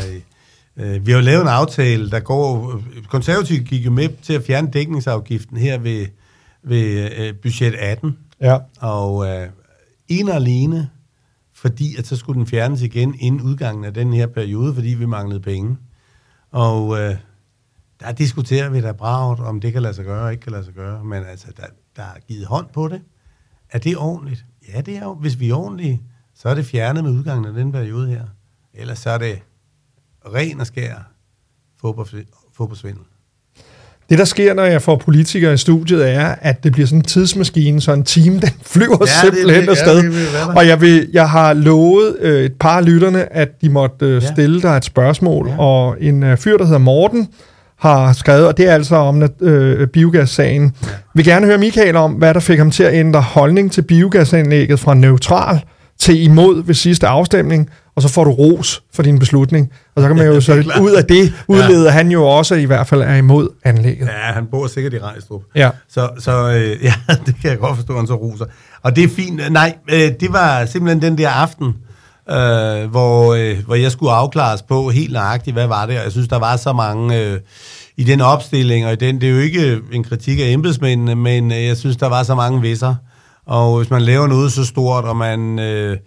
øh, øh, vi har jo lavet en aftale, der går... Konservativt gik jo med til at fjerne dækningsafgiften her ved, ved øh, budget 18. Ja. Og øh, en og alene, fordi at så skulle den fjernes igen inden udgangen af den her periode, fordi vi manglede penge. Og øh, der diskuterer vi da braget, om det kan lade sig gøre og ikke kan lade sig gøre. Men altså, der, der er givet hånd på det. Er det ordentligt? Ja, det er jo, hvis vi er ordentlige, så er det fjernet med udgangen af den periode her. Ellers så er det ren og skær fodboldsvindel. Det, der sker, når jeg får politikere i studiet, er, at det bliver sådan en tidsmaskine, så en time, den flyver ja, simpelthen det, afsted. Ja, og jeg, vil, jeg har lovet øh, et par af lytterne, at de måtte øh, stille dig et spørgsmål, ja. og en øh, fyr, der hedder Morten, har skrevet, og det er altså om øh, biogassagen. Ja. Vi vil gerne høre Michael om, hvad der fik ham til at ændre holdning til biogasanlægget fra neutral til imod ved sidste afstemning, og så får du ros for din beslutning. Og så kan man jo så ud af det udlede, ja. han jo også i hvert fald er imod anlægget. Ja, han bor sikkert i Rejstrup. Ja. Så, så øh, ja, det kan jeg godt forstå, han så roser. Og det er fint. Nej, øh, det var simpelthen den der aften, øh, hvor, øh, hvor jeg skulle afklares på helt nøjagtigt, hvad var det, og jeg synes, der var så mange øh, i den opstilling, og i den, det er jo ikke en kritik af embedsmændene, men øh, jeg synes, der var så mange visser, og hvis man laver noget så stort, og man øh,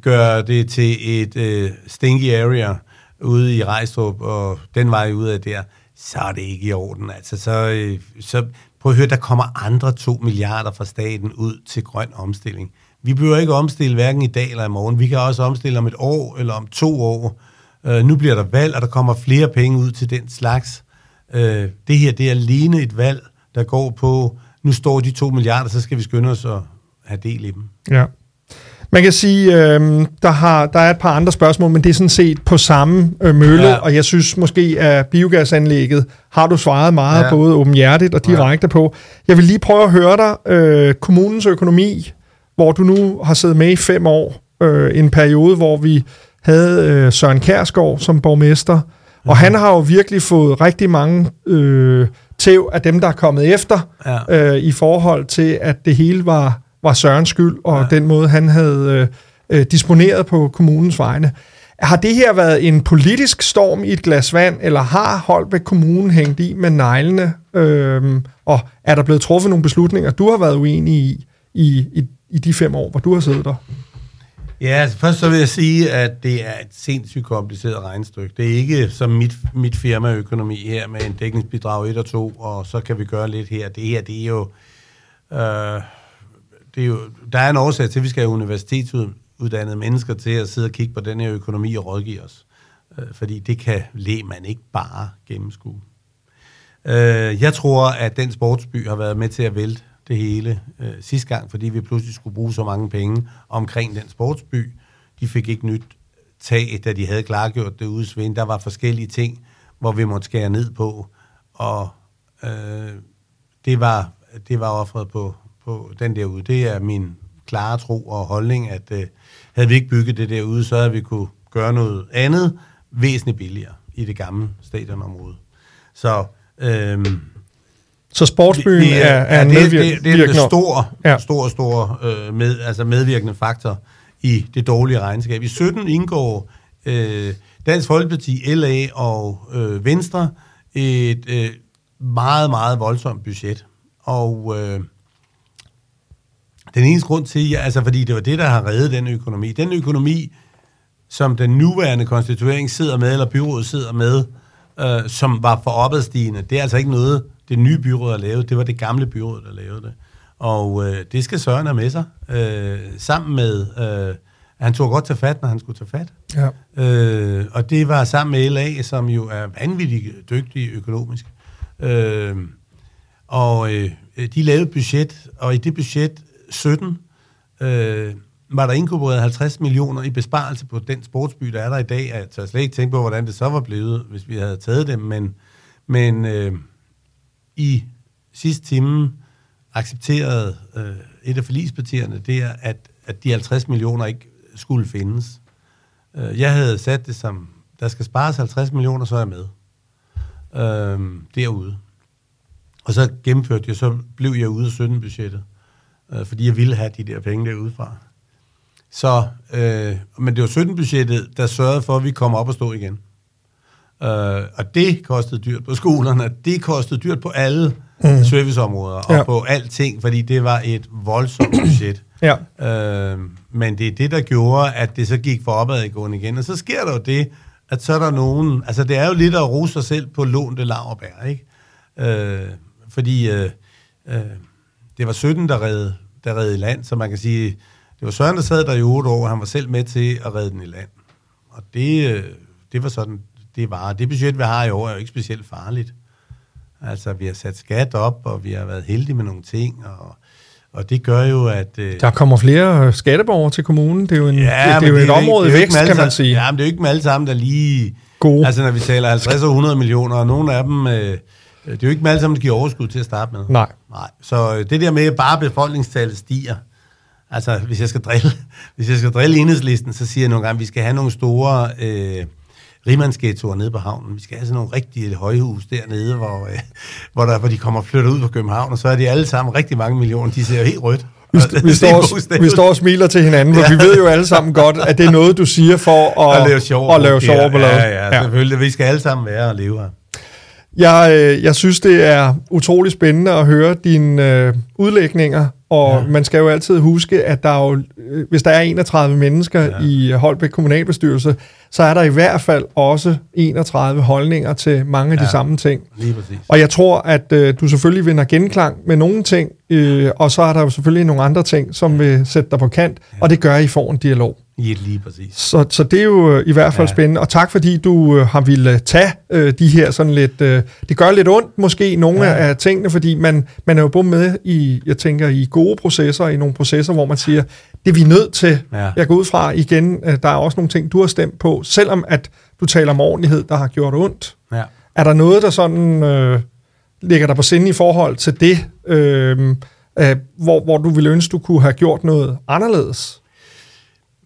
gør det til et øh, stinky area ude i Rejstrup, og den vej ud af der, så er det ikke i orden. Altså, så, øh, så prøv at høre, der kommer andre 2 milliarder fra staten ud til grøn omstilling. Vi behøver ikke omstille hverken i dag eller i morgen. Vi kan også omstille om et år eller om to år. Øh, nu bliver der valg, og der kommer flere penge ud til den slags. Øh, det her, det er alene et valg, der går på, nu står de to milliarder, så skal vi skynde os at have del i dem. Ja. Man kan sige, øh, der, har, der er et par andre spørgsmål, men det er sådan set på samme øh, mølle, ja. og jeg synes måske, at biogasanlægget har du svaret meget ja. både åbenhjertigt og direkte ja. på. Jeg vil lige prøve at høre dig. Øh, kommunens økonomi hvor du nu har siddet med i fem år, øh, en periode, hvor vi havde øh, Søren Kærsgaard som borgmester, mm. og han har jo virkelig fået rigtig mange øh, tæv af dem, der er kommet efter, ja. øh, i forhold til, at det hele var, var Sørens skyld, og ja. den måde, han havde øh, øh, disponeret på kommunens vegne. Har det her været en politisk storm i et glas vand, eller har Holbæk Kommune hængt i med neglene? Øhm, og er der blevet truffet nogle beslutninger, du har været uenig i, i, i, i de fem år, hvor du har siddet der? Ja, altså først så vil jeg sige, at det er et sindssygt kompliceret regnestykke. Det er ikke som mit, mit firmaøkonomi her med en dækningsbidrag 1 og 2, og så kan vi gøre lidt her. Det her, det er jo... Øh, det er jo der er en årsag til, at vi skal have universitetsuddannede mennesker til at sidde og kigge på den her økonomi og rådgive os. Øh, fordi det kan man ikke bare gennemskue. Øh, jeg tror, at den sportsby har været med til at vælte det hele øh, sidste gang, fordi vi pludselig skulle bruge så mange penge omkring den sportsby. De fik ikke nyt øh, tag, da de havde klargjort det ude Svend. Der var forskellige ting, hvor vi måtte skære ned på, og øh, det var, det var offret på, på den derude. Det er min klare tro og holdning, at øh, havde vi ikke bygget det derude, så havde vi kunne gøre noget andet væsentligt billigere i det gamle stadionområde. Så øh, så sportsbyen det, er, er, er ja, det, det, det er en stor, ja. stor, stor øh, med, altså medvirkende faktor i det dårlige regnskab. I 17 indgår øh, Dansk Folkeparti, LA og øh, Venstre et øh, meget, meget voldsomt budget. Og øh, den eneste grund til, ja, altså fordi det var det, der har reddet den økonomi. Den økonomi, som den nuværende konstituering sidder med, eller byrådet sidder med, øh, som var for opadstigende, det er altså ikke noget, det nye byråd har lavet. Det var det gamle byråd, der lavede det. Og øh, det skal Søren have med sig, øh, sammen med... Øh, han tog godt til fat, når han skulle tage fat. Ja. Øh, og det var sammen med LA, som jo er vanvittigt dygtig økonomisk. Øh, og øh, de lavede budget, og i det budget 17 øh, var der inkorporeret 50 millioner i besparelse på den sportsby, der er der i dag. Jeg tør slet ikke tænke på, hvordan det så var blevet, hvis vi havde taget dem, men, men øh, i sidste time accepterede øh, et af forlispartierne, det er, at, at de 50 millioner ikke skulle findes. Øh, jeg havde sat det som, der skal spares 50 millioner, så er jeg med. Øh, derude. Og så gennemførte jeg, så blev jeg ude af 17-budgettet, øh, fordi jeg ville have de der penge derudefra. Så, øh, men det var 17-budgettet, der sørgede for, at vi kom op og stå igen. Øh, og det kostede dyrt på skolerne, det kostede dyrt på alle mm. serviceområder og ja. på alting, fordi det var et voldsomt budget. ja. øh, men det er det, der gjorde, at det så gik for opadgående igen. Og så sker der jo det, at så er der nogen... Altså, det er jo lidt at rose sig selv på lånte laverbær, ikke? Øh, fordi øh, øh, det var 17, der redde, der redde i land, så man kan sige, det var Søren, der sad der i 8 år, og han var selv med til at redde den i land. Og det, øh, det var sådan, det var. Det budget, vi har i år, er jo ikke specielt farligt. Altså, vi har sat skat op, og vi har været heldige med nogle ting, og, og det gør jo, at... Øh, der kommer flere skatteborgere til kommunen. Det er jo, en, ja, det, det er jo et område i vækst, kan man sige. Ja, men det er jo ikke med alle sammen, der lige... Gode. Altså, når vi taler 50 og 100 millioner, og nogle af dem... Øh, det er jo ikke med alle sammen, der giver overskud til at starte med. Nej. Nej. Så øh, det der med, at bare befolkningstallet stiger, altså hvis jeg skal drille, hvis jeg skal drille enhedslisten, så siger jeg nogle gange, at vi skal have nogle store... Øh, rimandsghettoer nede på havnen. Vi skal have sådan nogle rigtige højhus dernede, hvor, øh, hvor, der, hvor de kommer og flytter ud på København, og så er de alle sammen rigtig mange millioner. De ser jo helt rødt. Vi, st- vi, står, vi står og smiler til hinanden, for ja. vi ved jo alle sammen godt, at det er noget, du siger for at, at lave sjov, at lave sjov på ja, ja, ja, selvfølgelig. Vi skal alle sammen være og leve her. Jeg, øh, jeg synes, det er utrolig spændende at høre dine øh, udlægninger, og ja. man skal jo altid huske, at der er jo, øh, hvis der er 31 mennesker ja. i Holbæk Kommunalbestyrelse, så er der i hvert fald også 31 holdninger til mange af de ja, samme ting. Lige præcis. Og jeg tror, at øh, du selvfølgelig vinder genklang med nogle ting, øh, og så er der jo selvfølgelig nogle andre ting, som vil sætte dig på kant, ja. og det gør, at I får en dialog. Ja, lige præcis. Så, så det er jo øh, i hvert fald ja. spændende, og tak fordi du øh, har ville tage øh, de her sådan lidt, øh, det gør lidt ondt måske nogle ja. af tingene, fordi man, man er jo både med i, jeg tænker, i gode processer, i nogle processer, hvor man siger, det er vi nødt til. Ja. Jeg går ud fra igen, øh, der er også nogle ting, du har stemt på, selvom at du taler om ordentlighed, der har gjort ondt. Ja. Er der noget, der sådan øh, ligger der på sinde i forhold til det, øh, øh, hvor, hvor du ville ønske, du kunne have gjort noget anderledes?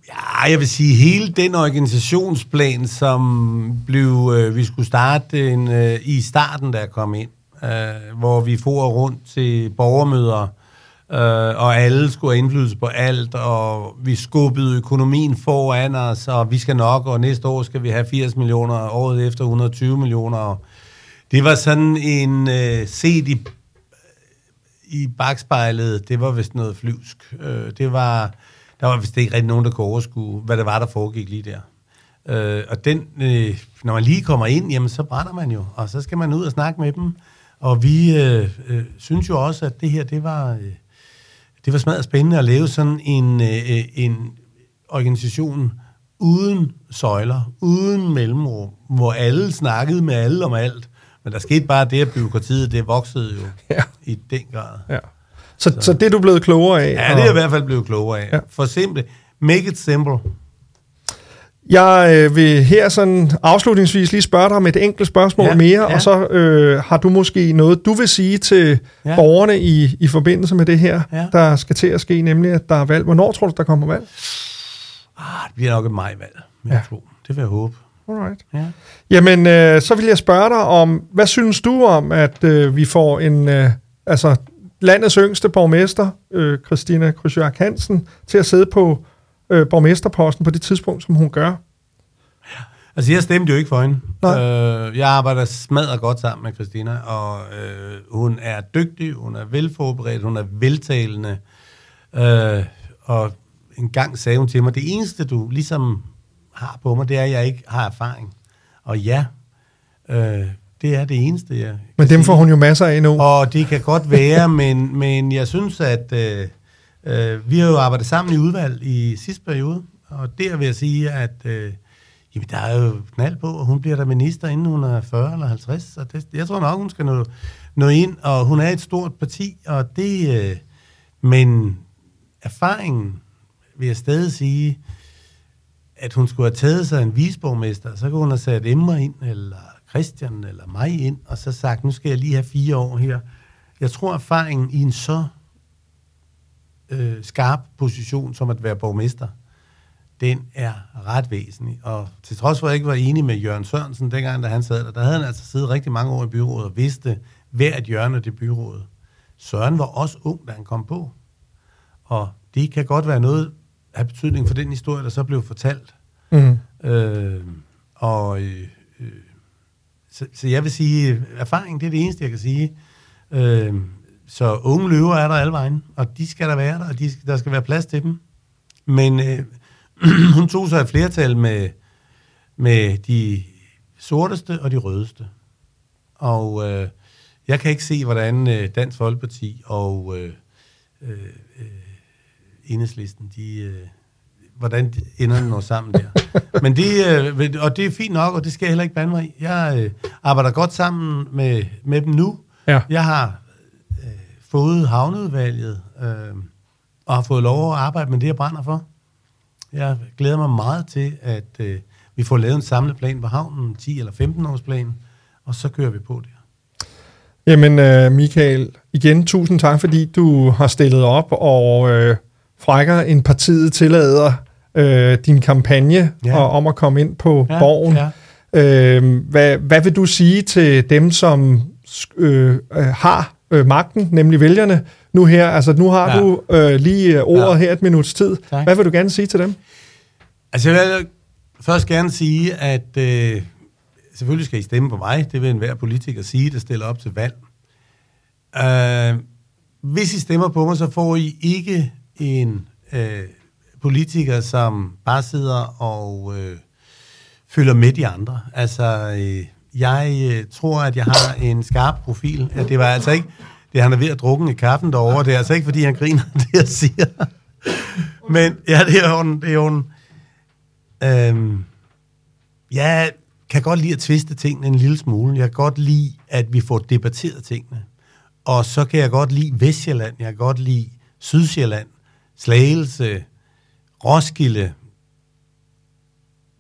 Ja, jeg vil sige, hele den organisationsplan, som blev, øh, vi skulle starte en, øh, i starten, da jeg kom ind, øh, hvor vi får rundt til borgermøder, øh, og alle skulle have indflydelse på alt, og vi skubbede økonomien foran os, og vi skal nok, og næste år skal vi have 80 millioner, og året efter 120 millioner. Og det var sådan en øh, set i, i bagspejlet, det var vist noget flyvsk. Øh, det var, der var vist ikke rigtig nogen, der kunne overskue, hvad det var, der foregik lige der. Øh, og den, øh, når man lige kommer ind, jamen så brænder man jo, og så skal man ud og snakke med dem. Og vi øh, øh, synes jo også, at det her, det var, øh, det var smadret spændende at lave sådan en, øh, en organisation uden søjler, uden mellemrum, hvor alle snakkede med alle om alt. Men der skete bare det, at byråkratiet, det voksede jo ja. i den grad. Ja. Så, så. så det er du blevet klogere af? Ja, det er jeg i hvert fald blevet klogere af. Ja. For simpelt, make it simple. Jeg øh, vil her sådan afslutningsvis lige spørge dig om et enkelt spørgsmål ja, mere, ja. og så øh, har du måske noget, du vil sige til ja. borgerne i, i forbindelse med det her, ja. der skal til at ske, nemlig at der er valg. Hvornår tror du, der kommer valg? Ah, det bliver nok et majvalg, ja. jeg tror. Det vil jeg håbe. Alright. Ja. Jamen, øh, så vil jeg spørge dig om, hvad synes du om, at øh, vi får en, øh, altså landets yngste borgmester, øh, Christina Krysjørk Hansen, til at sidde på øh, borgmesterposten på det tidspunkt, som hun gør. Ja. Altså, jeg stemte jo ikke for hende. Øh, jeg arbejder smadret godt sammen med Christina, og øh, hun er dygtig, hun er velforberedt, hun er veltalende. Øh, og en gang sagde hun til mig, det eneste, du ligesom har på mig, det er, at jeg ikke har erfaring. Og ja, øh, det er det eneste, jeg Men dem får hun jo masser af nu. Og det kan godt være, men, men jeg synes, at... Øh, Øh, vi har jo arbejdet sammen i udvalg i sidste periode, og der vil jeg sige, at øh, jamen, der er jo knald på, og hun bliver der minister, inden hun er 40 eller 50, så det, jeg tror nok, hun skal nå, nå ind, og hun er et stort parti, og det... Øh, men erfaringen vil jeg stadig sige, at hun skulle have taget sig en visborgmester, så kunne hun have sat Emma ind, eller Christian, eller mig ind, og så sagt, nu skal jeg lige have fire år her. Jeg tror, erfaringen i en så øh, skarp position som at være borgmester, den er ret væsentlig. Og til trods for, at jeg ikke var enig med Jørgen Sørensen, dengang da han sad der, der havde han altså siddet rigtig mange år i byrådet og vidste hver et hjørne af det byråd. Søren var også ung, da han kom på. Og det kan godt være noget af betydning for den historie, der så blev fortalt. Mm. Øh, og øh, øh, så, så jeg vil sige, erfaring, det er det eneste, jeg kan sige. Øh, så unge løver er der alle vejen, og de skal der være der, og de, der skal være plads til dem. Men øh, hun tog sig et flertal med, med de sorteste og de rødeste. Og øh, jeg kan ikke se, hvordan øh, Dansk Folkeparti og øh, øh, øh Enhedslisten, de, øh, hvordan de ender noget sammen der. Men det, øh, og det er fint nok, og det skal jeg heller ikke bande mig i. Jeg øh, arbejder godt sammen med, med dem nu. Ja. Jeg har fået havneudvalget øh, og har fået lov at arbejde med det, jeg brænder for. Jeg glæder mig meget til, at øh, vi får lavet en samlet plan på havnen, 10 eller 15 års plan, og så kører vi på det. Jamen, øh, Michael, igen tusind tak, fordi du har stillet op og øh, frækker en partiet tillader øh, din kampagne ja. og, om at komme ind på ja, borgen. Ja. Øh, hvad, hvad vil du sige til dem, som øh, øh, har øh, magten, nemlig vælgerne, nu her. Altså, nu har ja. du øh, lige øh, ordet ja. her et minuts tid. Tak. Hvad vil du gerne sige til dem? Altså, jeg vil først gerne sige, at øh, selvfølgelig skal I stemme på mig. Det vil enhver politiker sige, der stiller op til valg. Øh, hvis I stemmer på mig, så får I ikke en øh, politikere, som bare sidder og øh, følger med de andre. Altså, øh, jeg øh, tror, at jeg har en skarp profil. Ja, det var altså ikke, det han er ved at drukke i kaffen derovre. Det er altså ikke, fordi han griner, det jeg siger. Men ja, det er jo det er jo øhm, Jeg kan godt lide at tviste tingene en lille smule. Jeg kan godt lide, at vi får debatteret tingene. Og så kan jeg godt lide Vestjylland, jeg kan godt lide Sydsjælland, Slagelse, Roskilde.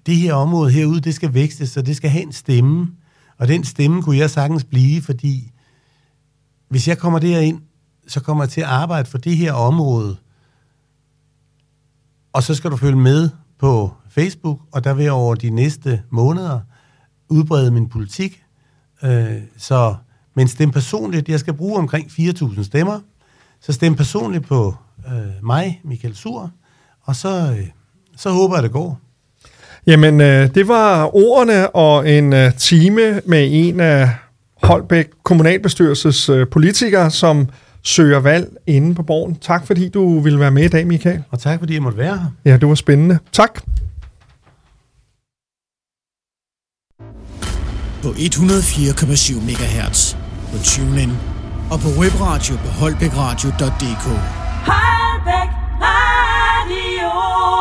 Det her område herude, det skal vækste, så det skal have en stemme. Og den stemme kunne jeg sagtens blive, fordi hvis jeg kommer derind, så kommer jeg til at arbejde for det her område. Og så skal du følge med på Facebook, og der vil jeg over de næste måneder udbrede min politik. Øh, så, men stem personligt, jeg skal bruge omkring 4.000 stemmer, så stem personligt på øh, mig, Michael Sur, og så, øh, så håber jeg, det går. Jamen, øh, det var ordene og en øh, time med en af Holbæk kommunalbestyrelses øh, politikere, som søger valg inde på borgen. Tak fordi du ville være med i dag, Michael. Og tak fordi jeg måtte være her. Ja, det var spændende. Tak. På 104,7 MHz på TuneIn og på webradio på holbækradio.dk.